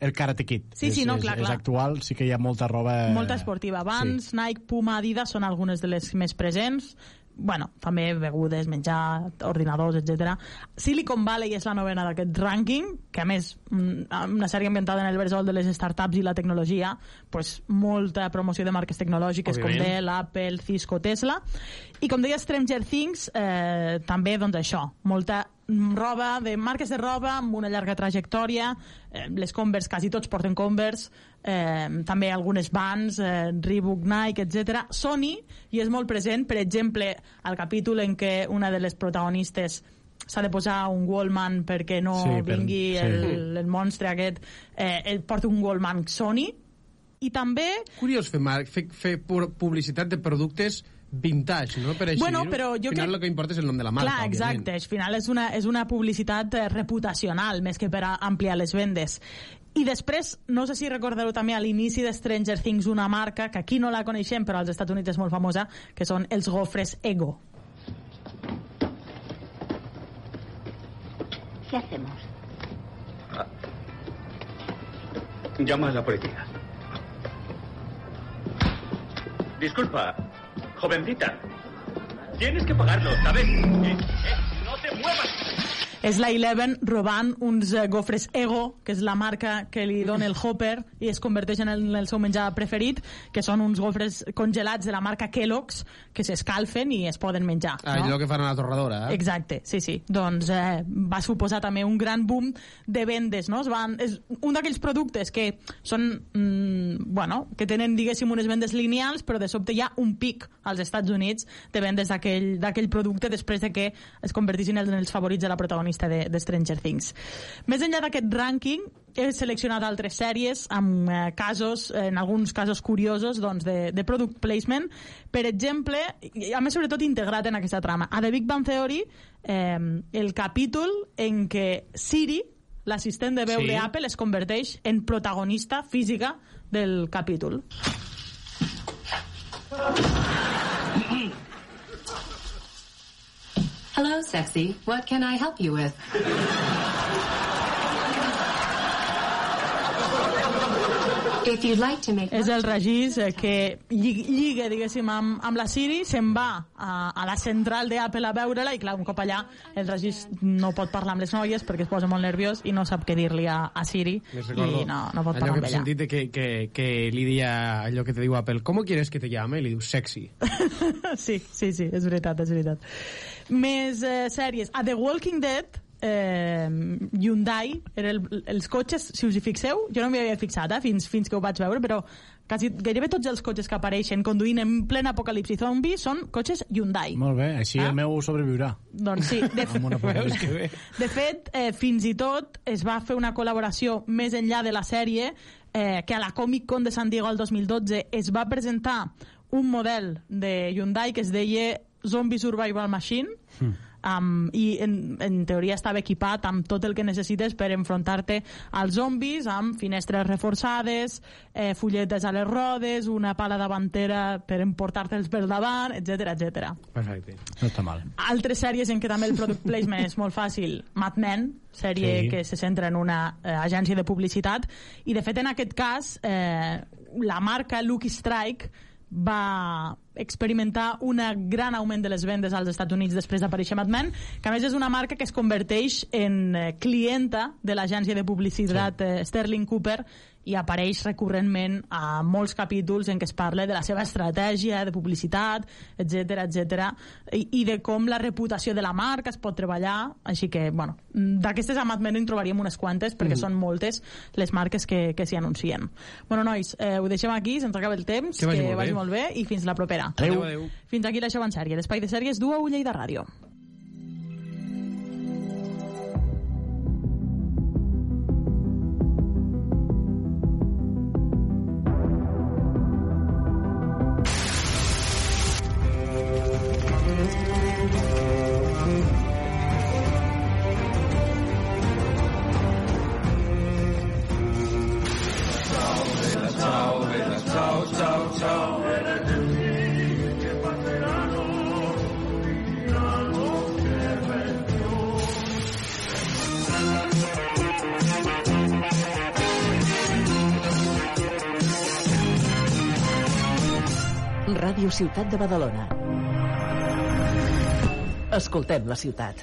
el Karate Kid. Sí, és, sí, no, és, clar, és clar. actual, sí que hi ha molta roba... Molta esportiva. Vans, sí. Nike, Puma, Adidas són algunes de les més presents. Bueno, també begudes, menjar, ordinadors, etc. Silicon Valley és la novena d'aquest rànquing, que a més, mm, una sèrie ambientada en el bressol de les startups i la tecnologia, pues, molta promoció de marques tecnològiques com Òbviament. Dell, Apple, Cisco, Tesla. I com deia Stranger Things, eh, també doncs això, molta roba, de marques de roba amb una llarga trajectòria, eh, les Converse, quasi tots porten Converse, eh, també algunes Vans, eh, Reebok, Nike, etc. Sony, i és molt present, per exemple, al capítol en què una de les protagonistes s'ha de posar un Wallman perquè no Sí, per- vingui sí. el, el monstre aquest, eh, ell porta un Wallman Sony, i també Curiós fer, mar... fer, fer pu- publicitat de productes vintage, no? Per així Bueno, però jo Al final crec- el que importa és el nom de la marca, Clar, exacte. Al final és una, és una publicitat eh, reputacional, més que per a ampliar les vendes. I després, no sé si recordeu també a l'inici de Stranger Things una marca, que aquí no la coneixem, però als Estats Units és molt famosa, que són els gofres Ego. ¿Qué hacemos? Llama a la policía. Disculpa, jovencita. Tienes que pagarlo, ¿sabes? Eh, eh, no te muevas. És la Eleven robant uns eh, gofres Ego, que és la marca que li dona el Hopper i es converteix en el, en el seu menjar preferit, que són uns gofres congelats de la marca Kellogg's que s'escalfen i es poden menjar. Ah, no? allò que fan a la torradora, eh? Exacte, sí, sí. Doncs eh, va suposar també un gran boom de vendes, no? Es van, és un d'aquells productes que són, mm, bueno, que tenen, diguéssim, unes vendes lineals, però de sobte hi ha un pic als Estats Units de vendes d'aquell d'aquell producte després de que es convertissin en els favorits de la protagonista de, de Stranger Things. Més enllà d'aquest rànquing, he seleccionat altres sèries amb eh, casos, en alguns casos curiosos, doncs, de, de product placement. Per exemple, i a més sobretot integrat en aquesta trama. A The Big Bang Theory, eh, el capítol en què Siri, l'assistent de veu sí. d'Apple, es converteix en protagonista física del capítol. Hello, sexy. What can I help you with? Like és el regís eh, que lli- lliga, diguéssim, amb, amb la Siri, se'n va a, a la central d'Apple a veure-la i, clar, un cop allà, el regís no pot parlar amb les noies perquè es posa molt nerviós i no sap què dir-li a, a Siri recordo i no, no pot allò parlar que amb he ella. sentit de que, que, que li dia allò que te diu Apple ¿Cómo quieres que te llame? I li diu sexy (laughs) sí, sí, sí, és veritat, és veritat. Més eh, sèries. A The Walking Dead, eh, Hyundai, era el, els cotxes, si us hi fixeu, jo no m'hi havia fixat eh, fins, fins que ho vaig veure, però quasi, gairebé tots els cotxes que apareixen conduint en plena apocalipsi zombi són cotxes Hyundai. Molt bé, així Ah. el meu sobreviurà. Doncs sí, de, (laughs) bé? de fet, eh, fins i tot es va fer una col·laboració més enllà de la sèrie eh, que a la Comic Con de San Diego el 2012 es va presentar un model de Hyundai que es deia Zombie Survival Machine um, i en, en teoria estava equipat amb tot el que necessites per enfrontar-te als zombis, amb finestres reforçades, eh, fulletes a les rodes, una pala davantera per emportar-te'ls per davant, etc etc. Perfecte. No està mal. Altres sèries en què també el product placement és molt fàcil, Mad Men, sèrie Sí. sí. que se centra en una eh, agència de publicitat, i de fet en aquest cas eh, la marca Lucky Strike va experimentar un gran augment de les vendes als Estats Units després d'aparèixer Mad Men, que a més és una marca que es converteix en eh, clienta de l'agència de publicitat sí. eh, Sterling Cooper i apareix recurrentment a molts capítols en què es parla de la seva estratègia de publicitat, etc etc i, i de com la reputació de la marca es pot treballar, així que, bueno, d'aquestes a Mad Men en trobaríem unes quantes perquè Mhm. són moltes les marques que, que s'hi anuncien. Bueno, nois, eh, ho deixem aquí, se'ns acaba el temps, Que vagi molt bé. vagi molt bé i fins la propera. Adéu. Adéu. Fins aquí l'Això en sèrie, l'espai de sèries du a Ulla i de Ràdio. Ciutat de Badalona. Escoltem la ciutat.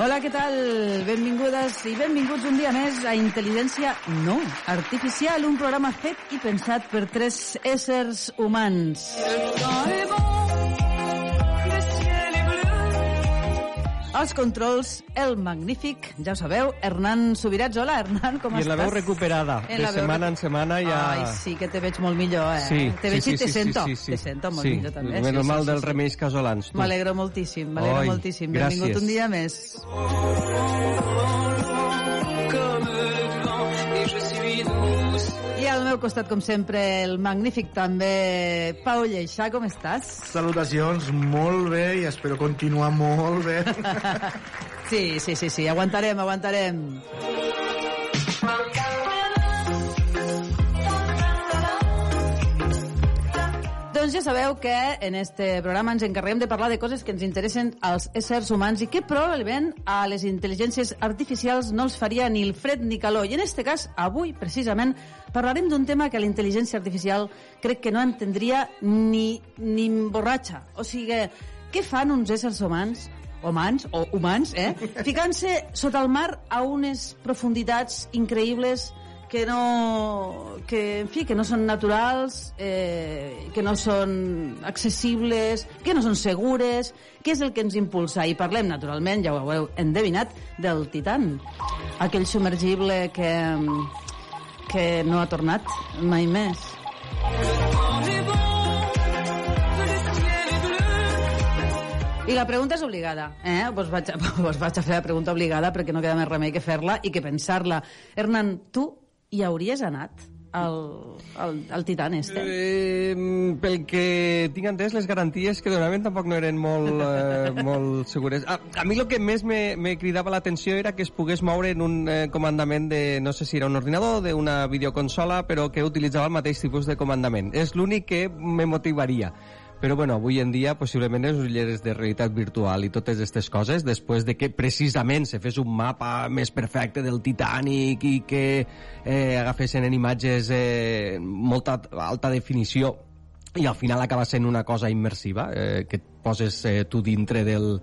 Hola, què tal? Benvingudes i benvinguts un dia més a Intel·ligència No Artificial, un programa fet i pensat per tres éssers humans. Als controls, el magnífic, ja ho sabeu, Hernán Subirats. Hola, Hernán, com I estàs? la veu recuperada, En de la veu setmana recu- en setmana ja... Ai, sí, que te veig molt millor, eh? Sí, te sí, veig sí, i te sí, sento. sí, sí. Te sento molt sí. millor, també. Menys sí, mal sí, dels sí, remeis casolans. M'alegro moltíssim, m'alegro moltíssim. gràcies. Benvingut un dia més. Meu costat, com sempre, el magnífic també Pau Lleixà, com estàs? Salutacions, molt bé, i espero continuar molt bé. (laughs) Sí, sí, sí, sí, aguantarem, aguantarem. Doncs ja sabeu que en este programa ens encarreguem de parlar de coses que ens interessen als éssers humans i que probablement a les intel·ligències artificials no els faria ni el fred ni calor. I en este cas, avui, precisament, parlarem d'un tema que la intel·ligència artificial crec que no entendria ni, ni borratxa. O sigui, què fan uns éssers humans humans, o humans, eh? ficant-se sota el mar a unes profunditats increïbles que no, que, en fi, que no són naturals, eh, que no són accessibles, que no són segures, què és el que ens impulsa? I parlem, naturalment, ja ho heu endevinat, del Titan, aquell submergible que, que no ha tornat mai més. I la pregunta és obligada, eh? Vos vaig, a, (laughs) vos vaig a fer la pregunta obligada perquè no queda més remei que fer-la i que pensar-la. Hernán, tu hi hauries anat? el, el, el Titan este? Eh, pel que tinc entès, les garanties que donaven tampoc no eren molt, eh, (laughs) molt segures. A, a mi el que més me, me cridava l'atenció era que es pogués moure en un eh, comandament de, no sé si era un ordinador, d'una videoconsola, però que utilitzava el mateix tipus de comandament. És l'únic que me motivaria. Però bueno, avui en dia possiblement les ulleres de realitat virtual i totes aquestes coses, després de que precisament se fes un mapa més perfecte del Titanic i que eh, agafessin en imatges eh, molta alta definició i al final acaba sent una cosa immersiva, eh, que et poses eh, tu dintre del,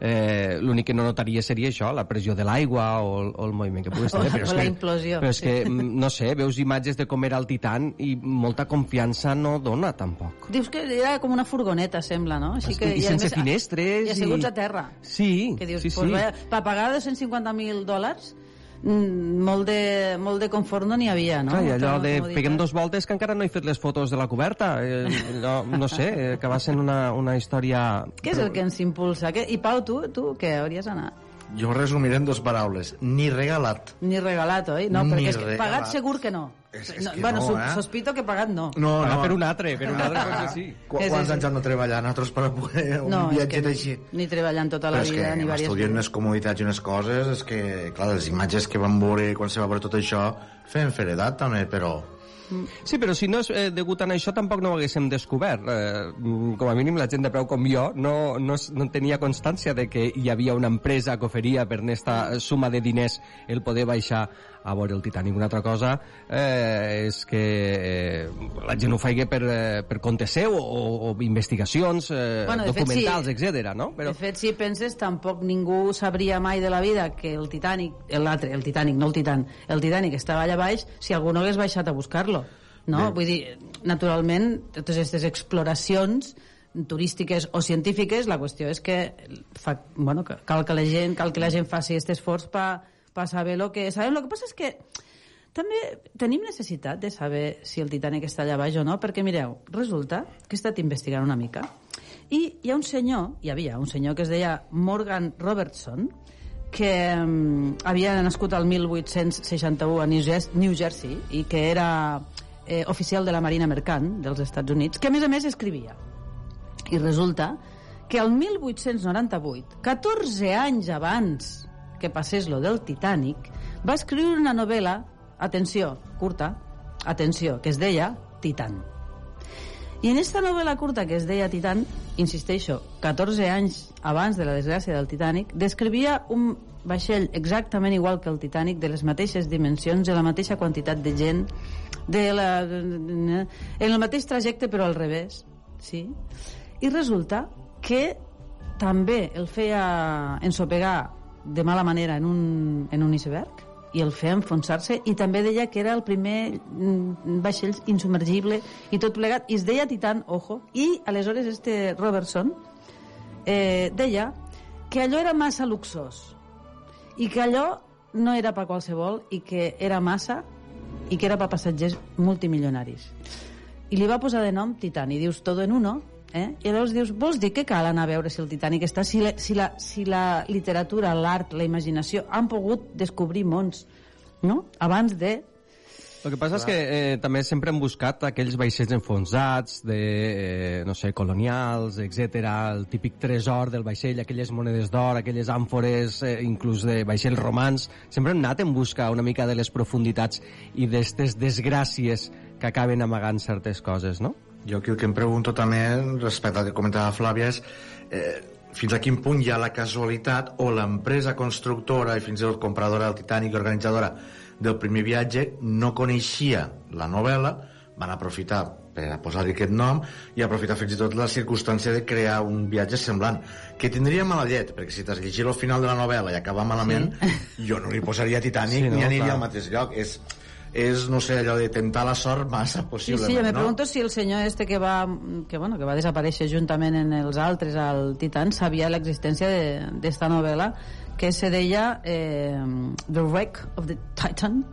eh, l'únic que no notaria seria això, la pressió de l'aigua o, el- o el moviment que puguis (laughs) tenir. Però és o la que, implosió, Però és que, sí. mm, no sé, veus imatges de com era el Titan i molta confiança no dona, tampoc. Dius que era com una furgoneta, sembla, no? Així que, I a sense més, finestres I asseguts i- a terra. Sí, Que dius, sí, pues sí. vaya, per pagar 250.000 dòlars, molt de, molt de confort no n'hi havia, no? Clar, i allò de peguem dos voltes que encara no he fet les fotos de la coberta. Eh, no, no sé, eh, que va sent una, una història... Què és el que ens impulsa? Què? I Pau, tu, tu què hauries d'anar? Jo ho resumiré en dues paraules. Ni regalat. Ni regalat, oi? No, Ni perquè és que regalat. pagat segur que no. És- és no que bueno, no, eh? sospito que pagat no. No, Pagar no. per un altre, per un altre, potser sí. Qu Sí, sí, quants sí. anys hem de treballar nosaltres per a poder un No, és viatge que així? ni treballant tota la Però és que vida, ni diverses estudiat vides. unes comoditats i unes coses, és que, clar, les imatges que vam veure quan se va veure tot això, feien feredat també, però... Sí, però si no és eh, degut a això tampoc no ho haguéssim descobert. Eh, mm, com a mínim la gent de preu com jo no, no, no tenia constància de que hi havia una empresa que oferia per aquesta suma de diners el poder baixar a veure el Titanic. Una altra cosa eh, és que eh, la gent ho faigui per, eh, per compte seu o, o investigacions eh, Bueno, de fet, documentals, sí. etc. no? Però... De fet, si penses, tampoc ningú sabria mai de la vida que el Titanic, l'altre, el Titanic, no el Titan, el Titanic estava allà baix si algú no hagués baixat a buscar-lo. No? Bé. Vull dir, naturalment, totes aquestes exploracions turístiques o científiques, la qüestió és que fa, bueno, que cal que la gent, cal que la gent faci aquest esforç per pa saber lo que sabem. El que passa és que també tenim necessitat de saber si el Titanic està allà baix o no, perquè mireu, resulta que he estat investigant una mica i hi ha un senyor, hi havia un senyor que es deia Morgan Robertson, que um, havia nascut al 1861 a New Jersey i que era eh, oficial de la Marina Mercant dels Estats Units, que a més a més escrivia. I resulta que el 1898, 14 anys abans que passés lo del Titanic, va escriure una novel·la, atenció, curta, atenció, que es deia Titan. I en esta novel·la curta que es deia Titan, insisteixo, 14 anys abans de la desgràcia del Titanic, descrivia un vaixell exactament igual que el Titanic, de les mateixes dimensions, de la mateixa quantitat de gent, de la, en el mateix trajecte però al revés, sí? I resulta que també el feia ensopegar de mala manera en un, en un iceberg i el feia enfonsar-se i també deia que era el primer mm, vaixell insubmergible i tot plegat. I es deia Titan, ojo i aleshores este Robertson eh, deia que allò era massa luxós i que allò no era per qualsevol i que era massa i que era per passatgers multimilionaris. I li va posar de nom Titan i dius todo en uno eh? i llavors dius, vols dir que cal anar a veure si el Titanic està si la, si la, si la literatura, l'art, la imaginació han pogut descobrir mons no? abans de El que passa és que eh, també sempre hem buscat aquells vaixells enfonsats, de, eh, no sé, colonials, etc, el típic tresor del vaixell, aquelles monedes d'or, aquelles àmfores, eh, inclús de vaixells romans. Sempre hem anat en busca una mica de les profunditats i d'estes desgràcies que acaben amagant certes coses, no? Jo aquí el que em pregunto també, respecte al que comentava Flàvia, és eh, fins a quin punt hi ha la casualitat o l'empresa constructora i fins i tot compradora del Titanic i organitzadora del primer viatge no coneixia la novel·la, van aprofitar per a posar-li aquest nom i aprofitar fins i tot la circumstància de crear un viatge semblant, que tindria mala llet, perquè si t'has llegit el final de la novel·la i acaba malament, sí. jo no li posaria Titanic sí, no, ni aniria clar. al mateix lloc. És, és, no sé, allò de tentar la sort massa Sí, possiblement, sí, jo me no? pregunto si el senyor este que va, que, bueno, que va desaparèixer juntament en els altres al Titan sabia l'existència de- d'esta novel·la que se deia eh, The Wreck of the Titan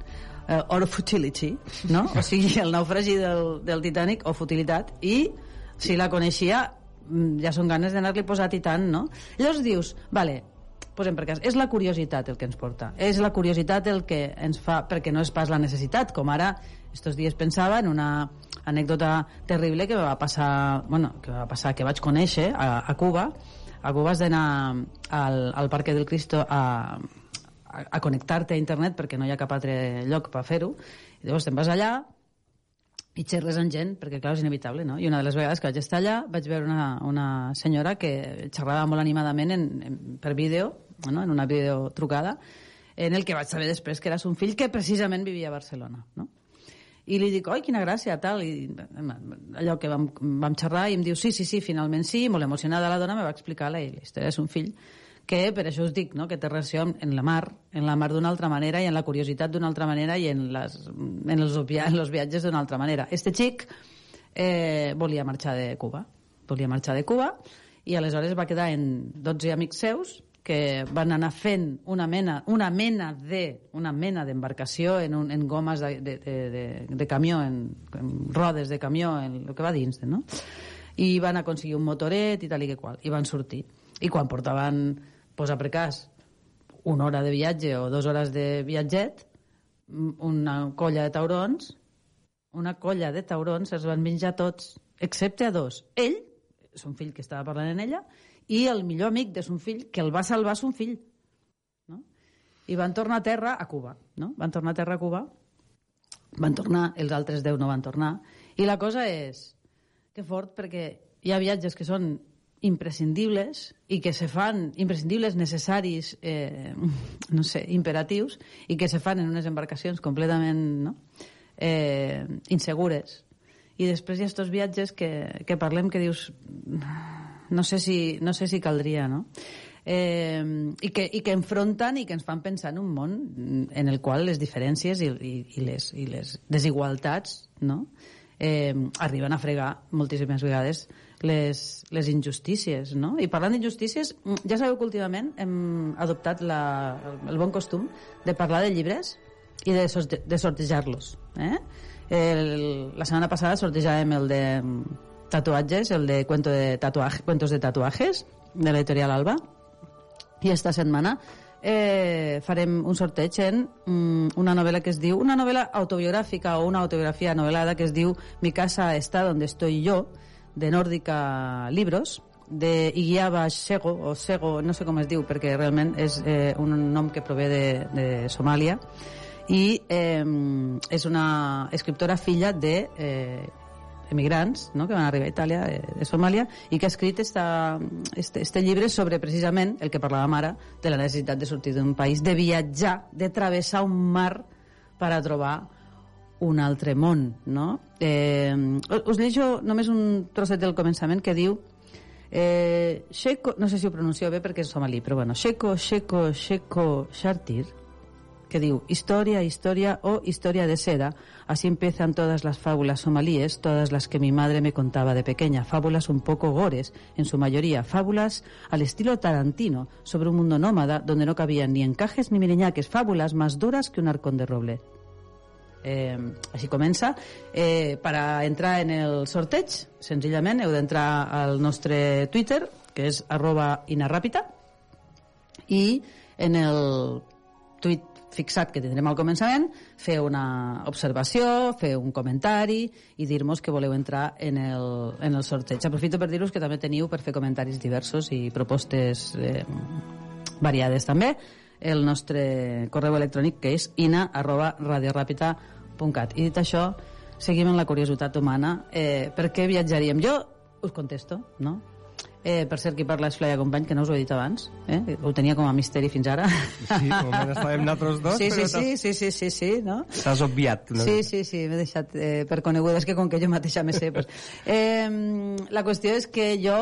eh, or Futility, no? O sigui, el naufragi del, del Titanic o futilitat i si la coneixia mm, ja són ganes d'anar-li a posar Titan, no? Llavors dius, vale, posem per cas, és la curiositat el que ens porta, és la curiositat el que ens fa, perquè no és pas la necessitat, com ara estos dies pensava en una anècdota terrible que va passar, bueno, que va passar, que vaig conèixer a, a Cuba. A Cuba has d'anar al, al Parque del Cristo a, a, a connectar-te a internet perquè no hi ha cap altre lloc per fer-ho. Llavors te'n vas allà i xerres amb gent, perquè clar, és inevitable, no? I una de les vegades que vaig estar allà vaig veure una, una senyora que xerrava molt animadament en, en, per vídeo, no? en una videotrucada, en el que vaig saber després que era son fill que precisament vivia a Barcelona, no? I li dic, oi, quina gràcia, tal, i allò que vam, vam xerrar, i em diu, sí, sí, sí, finalment sí, molt emocionada la dona me va explicar la, la història de son fill, que per això us dic no, que té relació en la mar, en la mar d'una altra manera i en la curiositat d'una altra manera i en, les, en, els, en els viatges d'una altra manera. Este xic eh, volia marxar de Cuba, volia marxar de Cuba i aleshores va quedar en 12 amics seus que van anar fent una mena, una mena de una mena d'embarcació en, un, en gomes de, de, de, de, de camió, en, en rodes de camió, en el que va dins, no? I van aconseguir un motoret i tal i que qual, i van sortir. I quan portaven pues a precàs una hora de viatge o dues hores de viatget, una colla de taurons, una colla de taurons es van menjar tots, excepte a dos. Ell, son fill que estava parlant en ella, i el millor amic de son fill, que el va salvar son fill. No? I van tornar a terra a Cuba. No? Van tornar a terra a Cuba, van tornar, els altres deu no van tornar, i la cosa és que fort perquè hi ha viatges que són imprescindibles i que se fan imprescindibles, necessaris, eh, no sé, imperatius, i que se fan en unes embarcacions completament no? eh, insegures. I després hi ha aquests viatges que, que parlem que dius no sé si, no sé si caldria, no? Eh, i, que, i que enfronten i que ens fan pensar en un món en el qual les diferències i, i, i, les, i les desigualtats no? eh, arriben a fregar moltíssimes vegades les, les injustícies, no? I parlant d'injustícies, mm, ja sabeu que últimament hem adoptat la, el bon costum de parlar de llibres i de, de sortejar-los. Eh? El, la setmana passada sortejàvem el de mm, tatuatges, el de, cuento de tatuaje, cuentos de tatuajes, de l'editorial Alba, i esta setmana eh, farem un sorteig en mm, una novel·la que es diu, una novel·la autobiogràfica o una autobiografia novel·lada que es diu Mi casa està donde estoy yo, de Nórdica Libros, de Iguiaba Sego, o Sego, no sé com es diu, perquè realment és eh, un nom que prové de, de Somàlia, i eh, és una escriptora filla de eh, emigrants no? que van arribar a Itàlia, de, de Somàlia, i que ha escrit esta, este, este llibre sobre precisament el que parlàvem ara de la necessitat de sortir d'un país, de viatjar, de travessar un mar per a trobar un altre món, no? Eh, us llegeixo només un trosset del començament que diu eh, Sheko, no sé si ho pronuncio bé perquè és somalí, però bueno, Sheko, Sheko, Sheko, Shartir, que diu Historia, historia o historia de seda. Así empiezan todas las fábulas somalíes, todas las que mi madre me contaba de pequeña. Fábulas un poco gores, en su mayoría. Fábulas al estilo tarantino, sobre un mundo nómada donde no cabían ni encajes ni miriñaques. Fábulas más duras que un arcón de roble. Eh, així comença. Eh, per a entrar en el sorteig, senzillament heu d'entrar al nostre Twitter, que és arroba inarràpita, i en el tuit fixat que tindrem al començament, fer una observació, fer un comentari i dir-nos que voleu entrar en el, en el sorteig. Aprofito per dir-vos que també teniu per fer comentaris diversos i propostes eh, variades també el nostre correu electrònic que és ina arroba radioràpita.cat i dit això seguim amb la curiositat humana eh, per què viatjaríem? Jo us contesto, no? Eh, per cert, qui parla és Flaia Company, que no us ho he dit abans. Eh? Ho tenia com a misteri fins ara. Sí, com estàvem nosaltres dos, sí, però sí, sí, sí, sí, sí, sí, no? T'has obviat. No? Sí, sí, sí, m'he deixat eh, per conegudes que com que jo mateixa me sé. Pues. Eh, la qüestió és que jo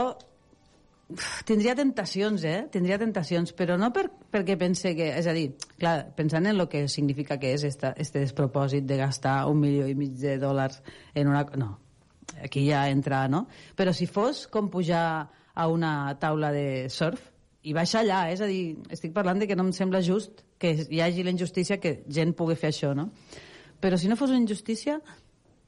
tindria tentacions, eh? Tindria tentacions, però no per, perquè pense que... És a dir, clar, pensant en el que significa que és esta, este despropòsit de gastar un milió i mig de dòlars en una... No, aquí ja entra, no? Però si fos com pujar a una taula de surf i baixar allà, és a dir, estic parlant de que no em sembla just que hi hagi la injustícia que gent pugui fer això, no? Però si no fos una injustícia,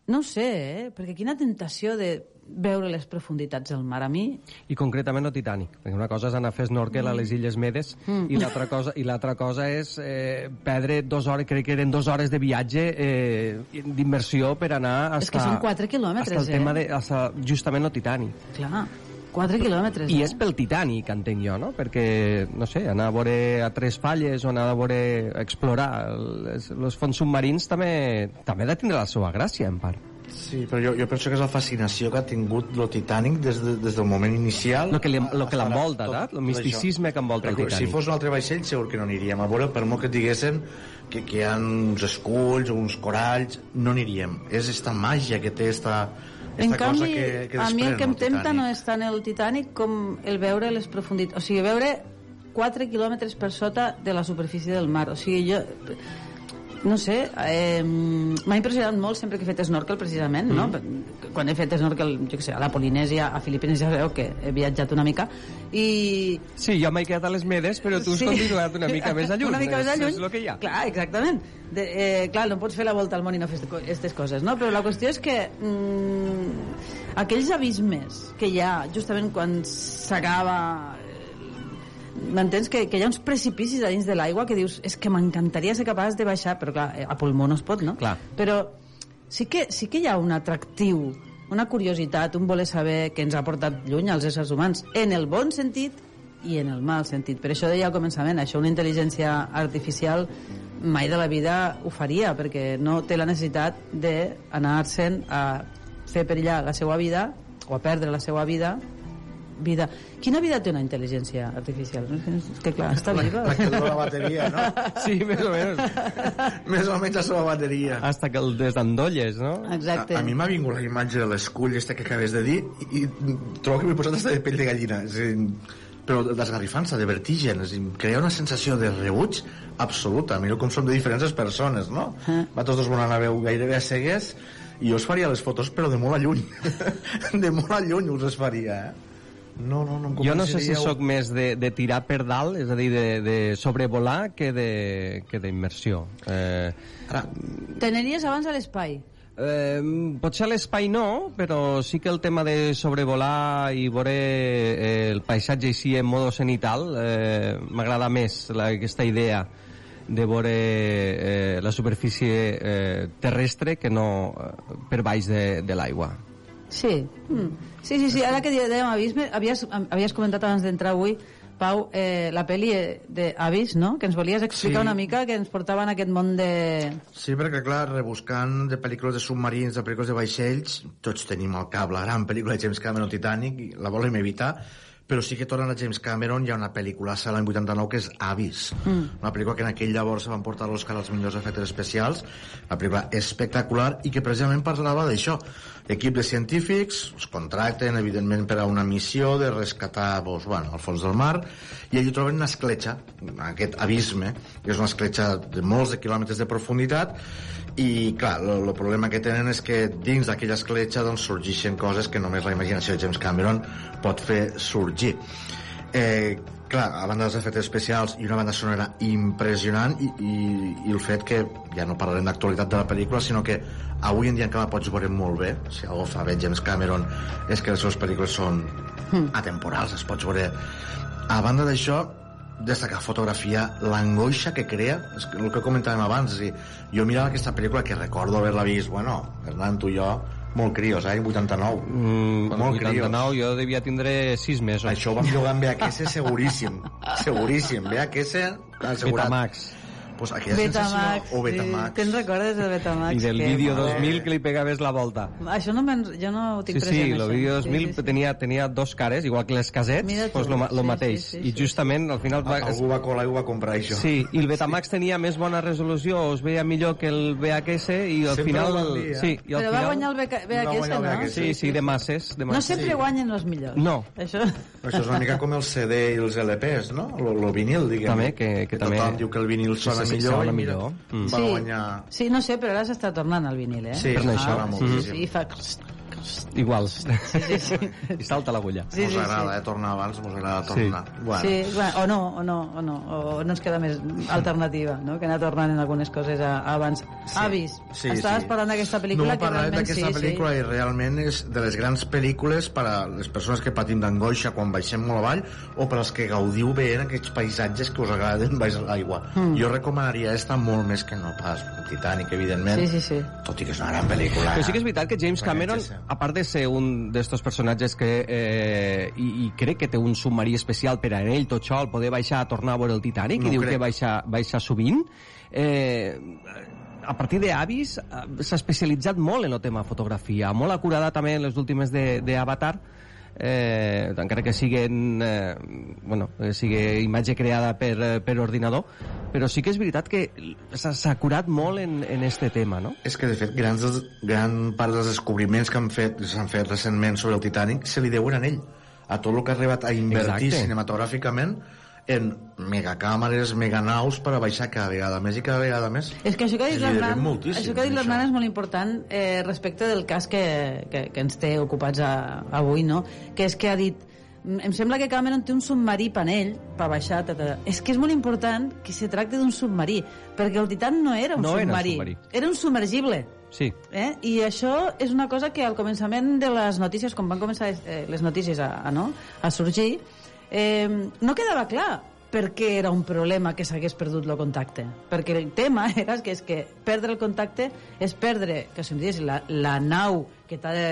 no sé, eh? perquè quina tentació de veure les profunditats del mar. A mi, I concretament el Titanic, perquè una cosa és anar a fer snorkel a les Illes Medes Mm. i l'altra cosa, i l'altra cosa és eh, perdre dos hores, crec que eren dues hores de viatge eh, d'immersió per anar És que hasta, són quatre quilòmetres, hasta el eh? tema de, hasta justament el Titanic. clar, 4 quilòmetres. I eh? és pel Titanic, entenc jo, no? Perquè, no sé, anar a veure a tres falles o anar a veure, a explorar els, els fons submarins també, també ha de tindre la seva gràcia, en part. Sí, però jo, jo penso que és la fascinació que ha tingut el Titanic des, de, des del moment inicial. Lo que li- lo que l'envolta, tot-? El misticisme això. que envolta el Titanic. Si fos un altre vaixell segur que no aniríem a veure, per molt que et diguessin que, que hi ha uns esculls o uns coralls, no aniríem. És esta màgia que té esta, esta En cosa canvi, que, que a mi el que em tempta no és tant el Titanic com el veure les profunditats. O sigui, veure 4 quilòmetres per sota de la superfície del mar. O sigui, jo... No sé, eh, m'ha impressionat molt sempre que he fet snorkel, precisament, no? Mm. Quan he fet snorkel, jo què sé, a la Polinèsia, a Filipines, ja sabeu que he viatjat una mica, i... Sí, jo m'he quedat a les Medes, però tu has Sí. continuat una mica (laughs) més a lluny. Una mica més a És- lluny. És el que hi ha. Clar, exactament. De, eh, clar, no pots fer la volta al món i no fer aquestes coses, no? Però la qüestió és que mm, aquells abismes que hi ha justament quan s'acaba m'entens? Que, que hi ha uns precipicis a dins de l'aigua que dius, és que m'encantaria ser capaç de baixar, però clar, eh, a pulmó no es pot, no? Clar. Però sí que, sí que hi ha un atractiu, una curiositat, un voler saber que ens ha portat lluny als éssers humans, en el bon sentit i en el mal sentit. Per això deia al començament, això una intel·ligència artificial mai de la vida ho faria, perquè no té la necessitat d'anar-se'n a fer perillar la seva vida o a perdre la seva vida vida. Quina vida té una intel·ligència artificial? Que clar, està viva. La que dura la bateria, no? (laughs) Sí, més o menys. Més o menys la seva bateria. Hasta que el desendolles, no? Exacte. A, a mi m'ha vingut la imatge de l'escull esta que acabes de dir i, i trobo que m'he posat hasta de pell de gallina. És dir, però d'esgarrifança, de vertigen, és dir, crea una sensació de rebuig absoluta. Mira com som de diferents persones, no? Ah. Vosaltres dos volen anar a veure gairebé a cegues i jo us faria les fotos, però de molt a lluny. (laughs) de molt a lluny us les faria, eh? No, no, no em Jo no sé si sóc més de, de tirar per dalt, és a dir, de, de sobrevolar, que de- que d'immersió. Eh, Ara, T'aniries abans a l'espai. Eh, potser a l'espai no, però sí que el tema de sobrevolar i veure eh, el paisatge així en modo cenital eh, m'agrada més la, aquesta idea de veure eh, la superfície eh, terrestre que no eh, per baix de, de l'aigua. Sí. Mm. Sí, sí, sí, ara que dèiem abisme, havies, havies comentat abans d'entrar avui, Pau, eh, la pel·li d'Avis, no?, que ens volies explicar Sí. una mica, que ens portava en aquest món de... Sí, perquè, clar, rebuscant de pel·lícules de submarins, de pel·lícules de vaixells, tots tenim al cap la gran pel·lícula de James Cameron, Titanic, i la volem evitar, però sí que tornant a James Cameron hi ha una pel·lícula a l'any 89 que és Avis, Mm. una pel·lícula que en aquell llavors se van portar a l'Oscar als millors efectes especials, una pel·lícula espectacular i que precisament parlava d'això. Equip de científics es contracten, evidentment, per a una missió de rescatar, doncs, bueno, al fons del mar, i allí troben una escletxa, aquest abisme, que és una escletxa de molts de quilòmetres de profunditat, i, clar, el problema que tenen és que dins d'aquella escletxa doncs, sorgeixen coses que només la imaginació de James Cameron pot fer sorgir. Eh, clar, a banda dels efectes especials i una banda sonora impressionant i, i, i el fet que, ja no parlarem d'actualitat de la pel·lícula, sinó que avui en dia encara la pots veure molt bé, si algú fa bé James Cameron és que les seves pel·lícules són atemporals, es pots veure. A banda d'això destacar fotografia, l'angoixa que crea és que el que comentàvem abans és dir, jo mirava aquesta pel·lícula que recordo haver-la vist bueno, Hernán, tu i jo molt crios, eh, 89 Mm, molt 89 jo devia tindre 6 mesos. això ho vam llogar en VHS seguríssim (laughs) seguríssim, VHS assegurat. Betamax. Pues aquella Betamax. sensació o Betamax Sí. Te'n recordes del Betamax? I del Que- vídeo 2000 que li pegaves la volta. Això no me'n... Jo no ho tinc Sí, sí, present, el això. vídeo Sí, 2000 sí, sí. tenia, tenia dos cares, igual que les casets, Mira tu. pues lo, lo Sí, mateix. sí, sí, I justament al final... Va, algú va colar i ho va comprar això Sí, i el Betamax tenia més bona resolució, es veia millor que el VHS i al Sempre final... dir, eh? sí, i al Però final... va guanyar el VHS, no? Sí, sí, de masses. De No masses. sempre guanyen els millors. No. Això... Això és una mica com el CD i els LPs, no? El, el vinil, diguem. També, que- que també- Tothom diu que el vinil sona Sí, sí, millor. mira, millor. Mm. Va Sí. guanyar... sí, no sé, però ara s'està tornant al vinil, eh? Sí, Per això. sí, sí, fa... igual. Sí, sí, (laughs) I salta l'agulla. Sí, Us sí, agrada, sí. eh, tornar abans, us agrada Sí. tornar. Bueno, Sí, bueno, o no, o no, o no, o no ens queda més alternativa, no? que anar tornant en algunes coses a, a abans. Sí. Avis, Sí, estaves sí. parlant d'aquesta pel·lícula no, que parlaré realment d'aquesta sí, pel·lícula sí. i realment és de les grans pel·lícules per a les persones que patim d'angoixa quan baixem molt avall o per als que gaudiu veient aquests paisatges que us agraden baix a l'aigua. Mm. Jo recomanaria esta molt més que no pas Titanic, evidentment. Sí, sí, sí. Tot i que és una gran pel·lícula. Però sí que és veritat que James Cameron, part de ser un d'estos personatges que... Eh, i, I crec que té un submarí especial per a ell, tot això, el poder baixar a tornar a veure el Titanic, No i diu crec. que baixa, baixa sovint. Eh, a partir d'Avis eh, s'ha especialitzat molt en el tema fotografia, molt acurada també en les últimes de- d'Avatar, eh, encara que siguen eh, bueno, sigui imatge creada per, eh, per ordinador però sí que és veritat que s'ha curat molt en, en este tema no? És que, de fet, grans, gran part dels descobriments que han fet s'han fet recentment sobre el Titanic se li deuen a ell. A tot el que ha arribat a invertir Exacte. cinematogràficament en megacàmeres, meganaus per a baixar cada vegada més i cada vegada més. És que això que ha dit l'Hernán això que ha dit l'Hernán és molt important eh, respecte del cas que, que, que ens té ocupats a, avui, no? Que és que ha dit "Mm, em sembla que Cameron té un submarí panell per baixar, ta, ta, ta. és que és molt important que se tracti d'un submarí perquè el Titan no era un No era un submarí, submarí. era un submergible Sí. Eh? I això és una cosa que al començament de les notícies, quan van començar eh, les notícies a, a, no? a sorgir, eh, no quedava clar per què era un problema que s'hagués perdut el contacte. Perquè el tema (laughs) era que és que perdre el contacte és perdre, que se'm digués, la, la nau que t'ha de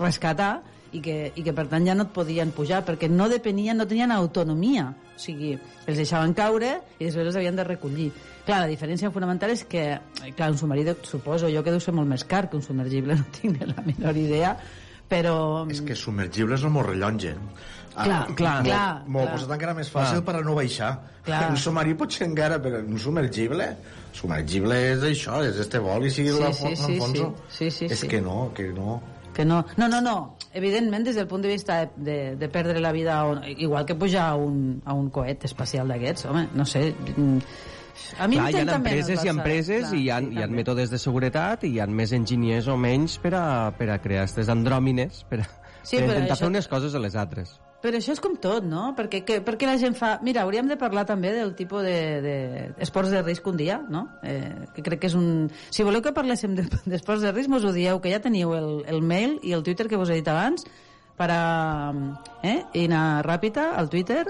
rescatar i que, i que per tant ja no et podien pujar perquè no depenien, no tenien autonomia. O sigui, els deixaven caure i després els havien de recollir. Clar, la diferència fonamental és que eh, clar, un submarí suposo jo que deu ser molt més car que un submergible, (laughs) no tinc la menor idea però... És que submergible és el molt rellonge. Clar, clar, M'ho- clar, M'ho clar. ha posat encara més fàcil per a no baixar. Clar. Un submarí pot ser encara, però un submergible... Submergible és això, és este vol i sigui Sí, la sí, fon- sí, l'enfonso. sí. Sí, sí, és sí. que no, que no. Que no, no, no, no. Evidentment, des del punt de vista de, de, de perdre la vida, un, igual que pujar a un, a un coet espacial d'aquests, home, no sé... mm, A mi Clar, hi ha empreses i empreses clar, i hi ha, sí, hi ha també. mètodes de seguretat i hi ha més enginyers o menys per a, per a crear aquestes andròmines per a, Sí, per intentar això- fer unes coses a les altres. Però això és com tot, no? Perquè, que, perquè la gent fa... Mira, hauríem de parlar també del tipus de, de esports de risc un dia, no? Eh, que crec que és un... Si voleu que parléssim de- (laughs) d'esports de risc, mos ho dieu, que ja teniu el, el mail i el Twitter que vos he dit abans, per a... Eh? Anar ràpida al Twitter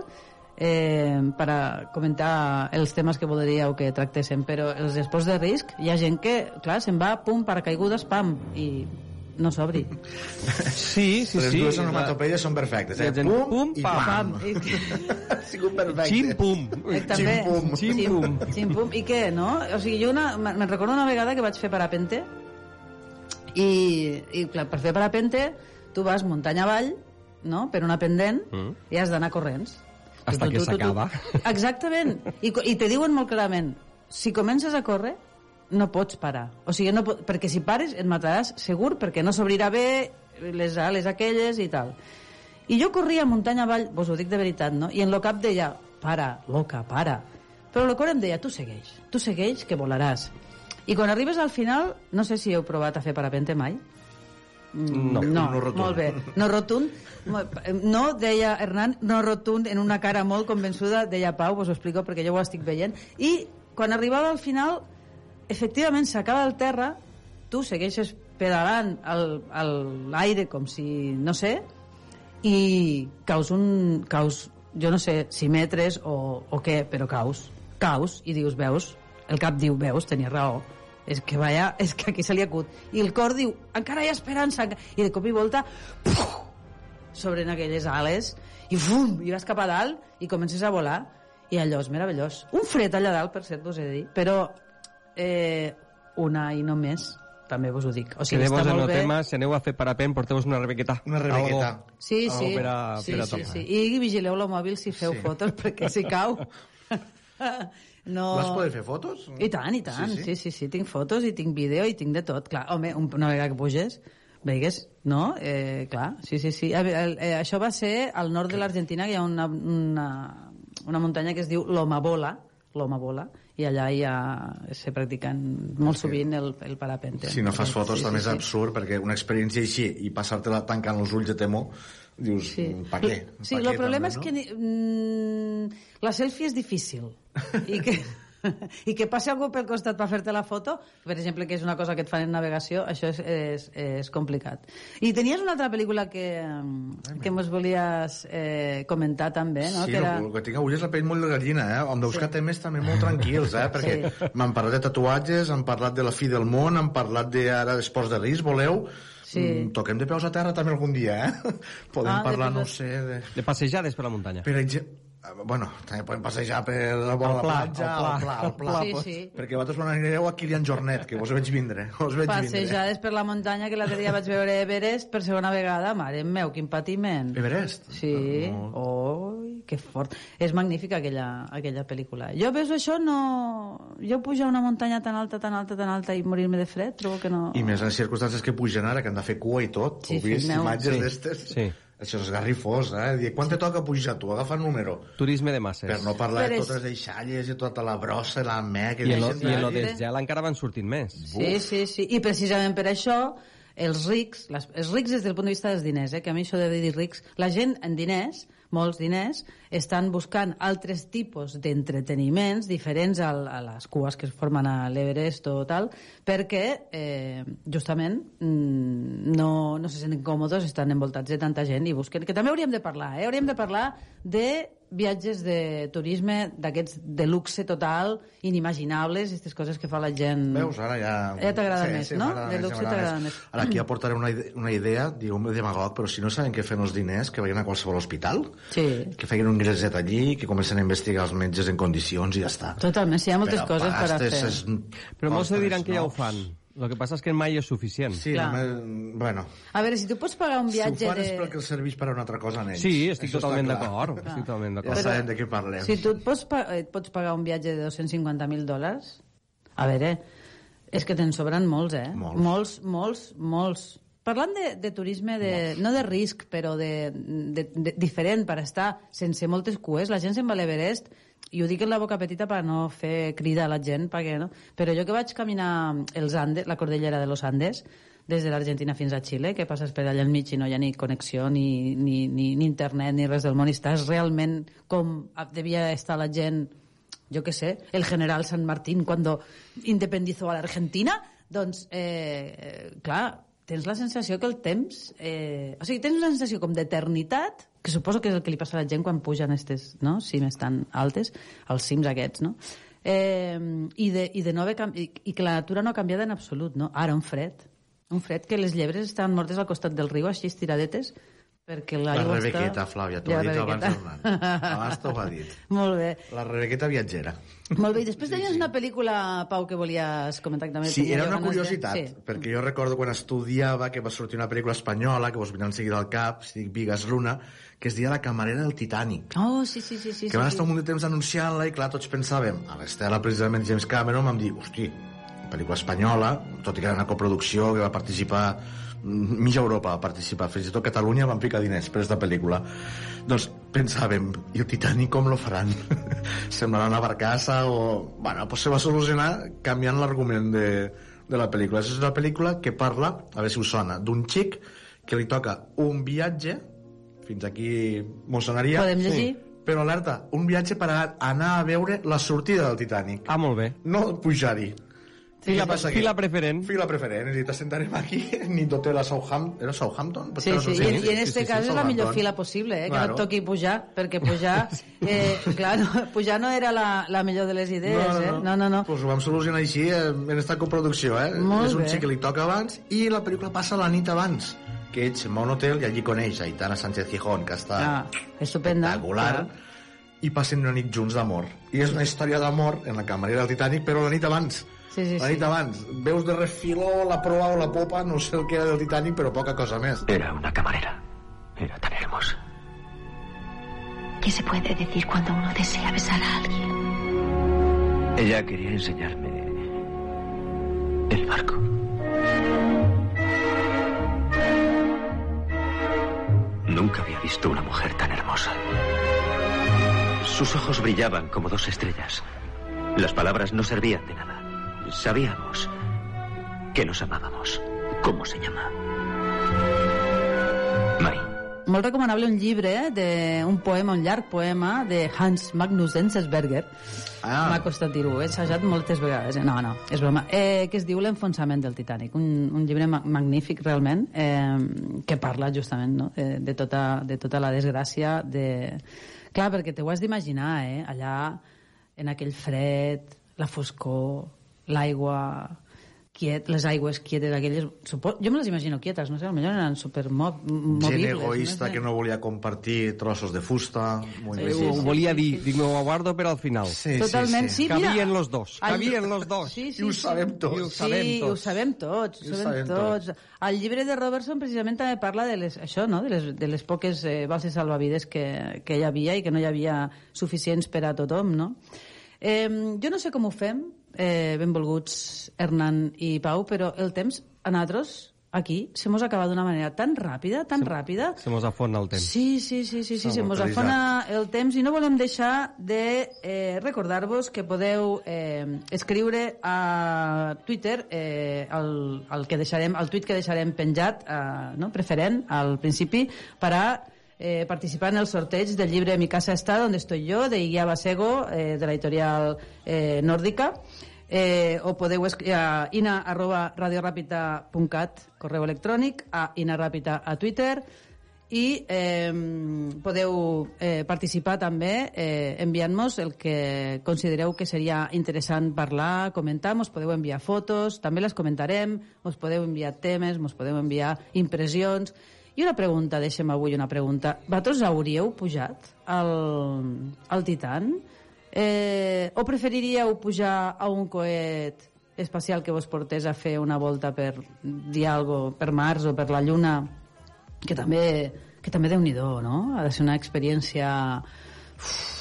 eh, per a comentar els temes que voldríeu que tractéssim. Però els esports de risc, hi ha gent que, clar, se'n va, pum, paracaigudes, pam, i no s'obri. Sí, sí, Les sí. dues onomatopeies són perfectes, eh? Pum, pum, i pam. pam. I- (laughs) Ha sigut perfecte. Xim, pum. Eh, també. Xim-pum. Xim-pum. Xim-pum. I què, no? O sigui, jo una, me me'n recordo una vegada que vaig fer parapente i, i clar, per fer parapente tu vas muntanya avall no? per una pendent Mm. i has d'anar corrents. Hasta Tu, que tu, tu, tu, tu. s'acaba. Exactament. I, I te diuen molt clarament, si comences a córrer, no pots parar. O sigui, no pot, perquè si pares et mataràs segur perquè no s'obrirà bé les ales aquelles i tal. I jo corria muntanya avall, vos ho dic de veritat, no? I en lo cap deia, para, loca, para. Però el cor em deia, tu segueix, tu segueix que volaràs. I quan arribes al final, no sé si heu provat a fer parapente mai. Mm, No, no, no rotund. molt bé. No rotund. No, deia Hernán, no rotund, en una cara molt convençuda, deia Pau, vos ho explico perquè jo ho estic veient. I quan arribava al final, efectivament s'acaba el terra, tu segueixes pedalant l'aire com si, no sé, i caus un... Caus, jo no sé si metres o, o què, però caus. Caus i dius, veus, el cap diu, veus, tenia raó. És que vaya, (laughs) és que aquí se li acut. I el cor diu, encara hi ha esperança. enca-". I de cop i volta, puf, s'obren aquelles ales i fum, i vas cap a dalt i comences a volar i allò és meravellós. Un fred allà dalt, per cert, vos he de dir, però eh, una i no més, també vos ho dic. O sigui, Quedeu-vos està en el bé. tema, si aneu a fer parapent, porteu-vos una rebequeta. Una rebequeta. Algo. Sí, Algo sí. per a, sí, per a sí, sí. I vigileu el mòbil si feu Sí. fotos, perquè si cau... (laughs) no... Vas poder fer fotos? I tant, i tant. Sí, Sí, sí. sí, sí. Tinc fotos i tinc vídeo i tinc de tot. Clar, home, un- una vegada que puges, veigues, no? Eh, clar, sí, sí, sí. A veure, el- eh, això va ser al nord de l'Argentina, que hi ha una, una, una muntanya que es diu Lomabola, Lomabola, i allà ja se practiquen molt sovint el, el parapente. Si no fas fotos Sí, també sí, és sí. absurd, perquè una experiència així i passar-te-la tancant els ulls de temor, dius, sí. pa què? Sí, el problema també, és que mm, la selfie és difícil i que, (laughs) (laughs) i que passi algú pel costat per fer-te la foto, per exemple, que és una cosa que et fan en navegació, això és, és, és complicat. I tenies una altra pel·lícula que, que mos volies eh, comentar també, no? Sí, que era... el que tinc avui és la pell molt de gallina, eh? Hem de buscar sí. temes també molt tranquils, eh? (laughs) Perquè Sí. m'han parlat de tatuatges, han parlat de la fi del món, han parlat de, ara d'esports de risc, voleu? Sí. Mm, toquem de peus a terra també algun dia, eh? (laughs) Podem Ah, de parlar, no sé... De... De passejades per la muntanya. Per exemple, bueno, també podem passejar per la vora de la pla, platja, al pla. al pla, al pla. Sí, sí. Perquè vosaltres quan anireu a Kilian Jornet, que vos veig vindre, (laughs) us veig vindre. Passejades per la muntanya, que l'altre dia vaig veure Everest per segona vegada. Mare meu, quin patiment. Everest? Sí. Oi, que fort. És magnífica aquella, aquella pel·lícula. Jo veus això, no... Jo pujar una muntanya tan alta, tan alta, tan alta i morir-me de fred, trobo que no... I més en circumstàncies que pugen ara, que han de fer cua i tot. Sí, Heu vist imatges Sí, d'estes? sí. Això és garrifós, eh? Dir, quan te toca pujar tu? Agafa el número. Turisme de masses. Per no parlar Però de és- totes les deixalles i tota la brossa i la mec... I en lo, i en lo de- gel encara van sortint més. Sí, sí, sí. I precisament per això els rics, les, els rics des del punt de vista dels diners, eh, que a mi això de dir rics, la gent en diners, molts diners, estan buscant altres tipus d'entreteniments diferents a les cues que es formen a l'Everest o tal, perquè eh, justament mm, no, no se senten còmodes, estan envoltats de tanta gent i busquen... Que també hauríem de parlar, eh? Hauríem de parlar de viatges de turisme d'aquests de luxe total, inimaginables, aquestes coses que fa la gent... Veus, ara ja... Ja t'agrada més, no? m'agrada De luxe t'agrada més. Ara aquí aportaré (clears throat) una, ide una idea, digueu-me demagog, però si no saben què fer els diners, que vagin a qualsevol hospital, Sí. que facin un ingresset allí, que comencen a investigar els metges en condicions i ja està. Totalment, sí, hi ha moltes Però coses per a fer. és- Però molts diran que ja no. ho fan. El que passa és que mai és suficient. Sí, Clar. només, bueno, A veure, si tu pots pagar un si ho viatge fan de... és perquè els serveix per a una altra cosa en ells. Sí, estic Això totalment d'acord. Estic totalment Ja d'acord. sabem de què parlem. Si tu et pots, pa et pots pagar un viatge de 250.000 dòlars, a veure, és que te'n sobren molts, eh? Molts. Molts, molts, molts. Parlant de, de turisme, de, no de risc, però de, de, de, diferent, per estar sense moltes cues, la gent se'n va a l'Everest, i ho dic en la boca petita per no fer crida a la gent, perquè, no? però jo que vaig caminar els Andes, la cordillera de los Andes, des de l'Argentina fins a Xile, que passes per allà al mig i no hi ha ni connexió, ni, ni, ni, ni internet, ni res del món, i estàs realment com devia estar la gent, jo que sé, el general San Martín cuando independizó a l'Argentina, doncs, eh, eh, clar, tens la sensació que el temps... Eh, o sigui, tens una sensació com d'eternitat, que suposo que és el que li passa a la gent quan pugen aquestes no? cimes tan altes, els cims aquests, no? Eh, i, de, i, de no haver. I, I que la natura no ha canviat en absolut, no? Ara, un fred. Un fred que les llebres estan mortes al costat del riu, així estiradetes, perquè La l'aigua està... Rebequeta, Flàvia, t'ho ha dit abans Rebequeta. Hernán. Abans t'ho ha (laughs) dit. Molt bé. La Rebequeta viatgera. Molt bé, i després tenies una pel·lícula, Pau, que volies comentar també Sí, era una ganes de- curiositat, Sí. perquè jo recordo quan estudiava que va sortir una pel·lícula espanyola, que vos vindrà enseguida al cap, si dic Vigas Luna, que es deia La camarera del Titanic. Oh, sí, sí, sí. sí que van sí, estar un sí. munt de temps anunciant-la i clar, tots pensàvem, a l'Estela precisament James Cameron vam dir, hosti, pel·lícula espanyola, tot i que era una coproducció que va participar mitja Europa va participar, fins i tot Catalunya van picar diners per aquesta pel·lícula doncs pensàvem, i el Titanic com lo faran? (laughs) semblarà una barcassa o... bueno, pues se va solucionar canviant l'argument de, de la pel·lícula és una pel·lícula que parla, a veure si us sona d'un xic que li toca un viatge fins aquí m'ho sonaria Podem llegir? però alerta, un viatge per a- anar a veure la sortida del Titanic. Ah, molt bé. No pujar-hi. Fila, passa aquí? fila preferent. Fila preferent, és a dir, t'assentarem aquí, nit d'hotel a Southampton. Era Southampton? Sí, sí, i, i en este cas és la millor fila possible, eh? que Claro. no et toqui pujar, perquè pujar, (laughs) eh, clar, no, pujar no era la, la millor de les idees, eh? No, no, no. Pues ho vam solucionar així eh, en esta coproducció, eh? Molt és un bé. xic que li toca abans i la pel·lícula passa la nit abans que un hotel i allí coneix a Aitana Sánchez Gijón, que està Ah, estupenda. espectacular, clar. i passen una nit junts d'amor. I és una història d'amor en la camarera del Titanic, però la nit abans. Sí, sí, abans. Veus de refiló la proa o la popa, no sé el que era del Titanic, però poca cosa més. Era una camarera. Era tan hermosa. ¿Qué se puede decir cuando uno desea besar a alguien? Ella quería enseñarme el barco. Nunca había visto una mujer tan hermosa. Sus ojos brillaban como dos estrellas. Las palabras no servían de nada. Sabíamos que nos amábamos. ¿Cómo se llama? Mai. Molt recomanable un llibre, eh, de, un poema, un llarg poema de Hans Magnus Enzensberger. Ah. M'ha costat dir-ho, he assajat moltes vegades. eh? No, no, és broma. Eh, que es diu L'enfonsament del Titanic. Un, un llibre ma magnífic, realment, eh, que parla justament no? de, de, tota, de tota la desgràcia de... Clar, perquè te ho has d'imaginar, eh? Allà, en aquell fred, la foscor, l'aigua quiet, les aigües quietes aquelles... Supo... Jo me les imagino quietes, no sé, potser eren super Gent egoista no sé. que no volia compartir trossos de fusta. Muy Eh, bien. ho volia dir, dic, me ho aguardo per al final. Sí, Totalment, sí, mira. Cabien los dos, cabien los dos. Sí, sí, I ho sí. sabem tots. I ho Sí, sabem ho tots. sabem tots, ho ho sabem tots. El llibre de Robertson precisament també parla de les, això, no? de, les, de les poques eh, balses salvavides que, que hi havia i que no hi havia suficients per a tothom. No? Eh, jo no sé com ho fem, eh, benvolguts Hernán i Pau, però el temps a nosaltres aquí se mos acaba d'una manera tan ràpida, tan ràpida, Se mos afona el temps. Sí, sí, sí, sí, sí, se mos afona el temps i no volem deixar de eh, recordar-vos que podeu eh, escriure a Twitter eh, el, el, que deixarem, el tuit que deixarem penjat, eh, no, preferent al principi, per a eh, participar en el sorteig del llibre Mi casa está donde estoy yo, de Iguia Basego, eh, de la editorial eh, nòrdica, eh, o podeu escriure a ina arroba radioràpita.cat, correu electrònic, a ina ràpita a Twitter, i eh, podeu eh, participar també eh, enviant-nos el que considereu que seria interessant parlar, comentar, mos podeu enviar fotos, també les comentarem, mos podeu enviar temes, mos podeu enviar impressions. I una pregunta, deixem avui una pregunta. Vosaltres hauríeu pujat al, al Titan? Eh, o preferiríeu pujar a un coet espacial que vos portés a fer una volta per dir algo per Mars o per la Lluna que també, que també déu nhi no? Ha de ser una experiència uf,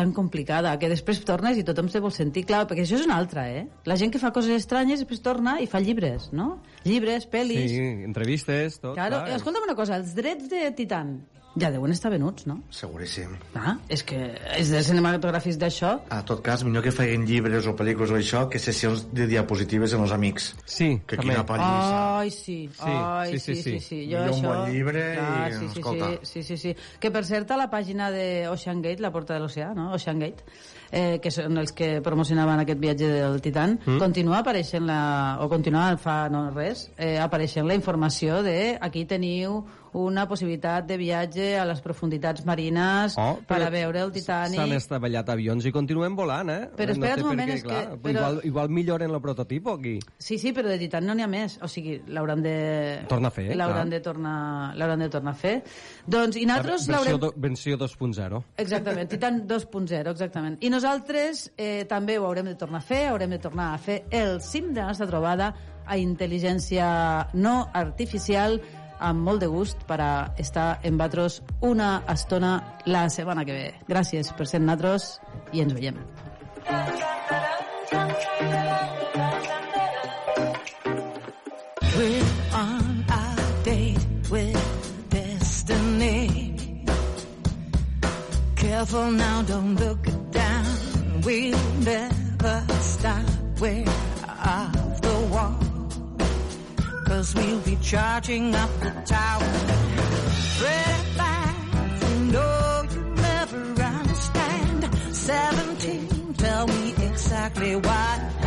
tan complicada que després tornes i tothom se vol sentir clar, perquè això és una altra, eh? La gent que fa coses estranyes després torna i fa llibres, no? Llibres, pel·lis... Sí, entrevistes, tot. Claro, clar. escolta'm una cosa, els drets de Titan ja deuen estar venuts, no? Seguríssim. Ah, és que és de cinematogràfics d'això. A tot cas, millor que feien llibres o pel·lícules o això que sessions de diapositives amb els amics. Sí, Que també. quina pallissa. Ai, sí. Sí, Ai, sí, sí, sí, sí, sí. sí. Jo Millor un això... bon llibre i, sí, sí, escolta. sí, sí, sí, sí. Que, per cert, a la pàgina de Ocean Gate, la porta de l'oceà, no? Ocean Gate, eh, que són els que promocionaven aquest viatge del Titan, Mm. continua apareixent la... o continua fa no res, eh, apareixent la informació de aquí teniu una possibilitat de viatge a les profunditats marines Oh, per a veure el S'han Titanic. estavellat avions i continuen volant, eh? Però espera't sé un moment, què, és clar, que- però... Igual, igual milloren el prototipo aquí. Sí, sí, però de Titan no n'hi ha més. O sigui, l'hauran de... Tornar a fer, L'hauran de tornar, l'hauran de tornar a fer. Doncs, i nosaltres l'haurem... versió 2.0. Exactament, Titan (laughs) 2.0, exactament. I nosaltres eh, també ho haurem de tornar a fer, haurem de tornar a fer el cim de la nostra trobada a intel·ligència no artificial amb molt de gust per a estar en vatros una estona la setmana que ve. Gràcies per ser natros i ens veiem. We're on a date with destiny. Careful now, don't look down. We'll never stop. The wall. Cause we'll be charging up the tower. Red flags, you know you never understand. Seventeen, tell me exactly what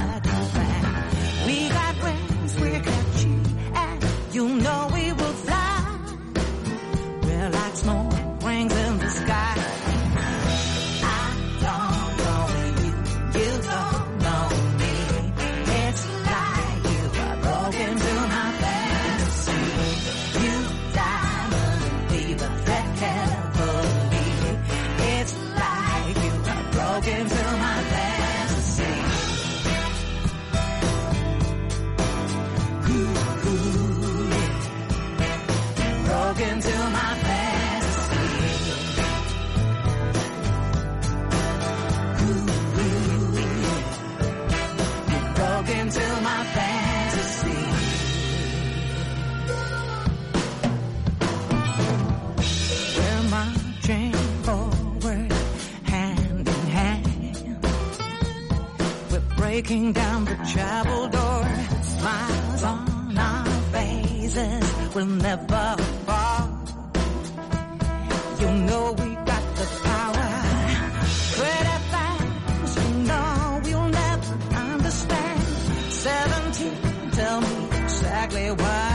breaking down the travel door. Smiles on our faces will never fall. You know we got the power. Greater things you know we'll never understand. Seventeen, tell me exactly why.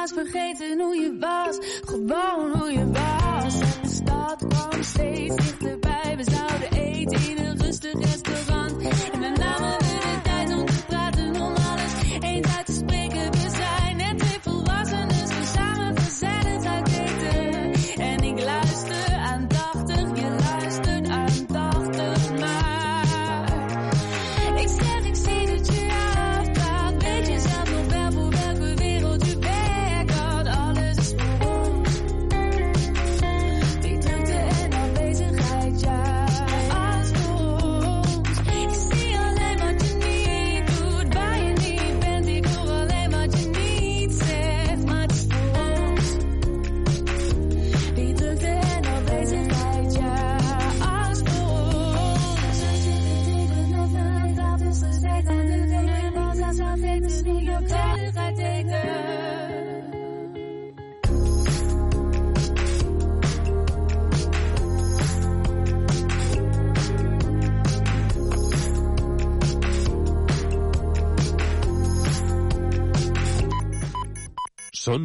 helaas vergeten.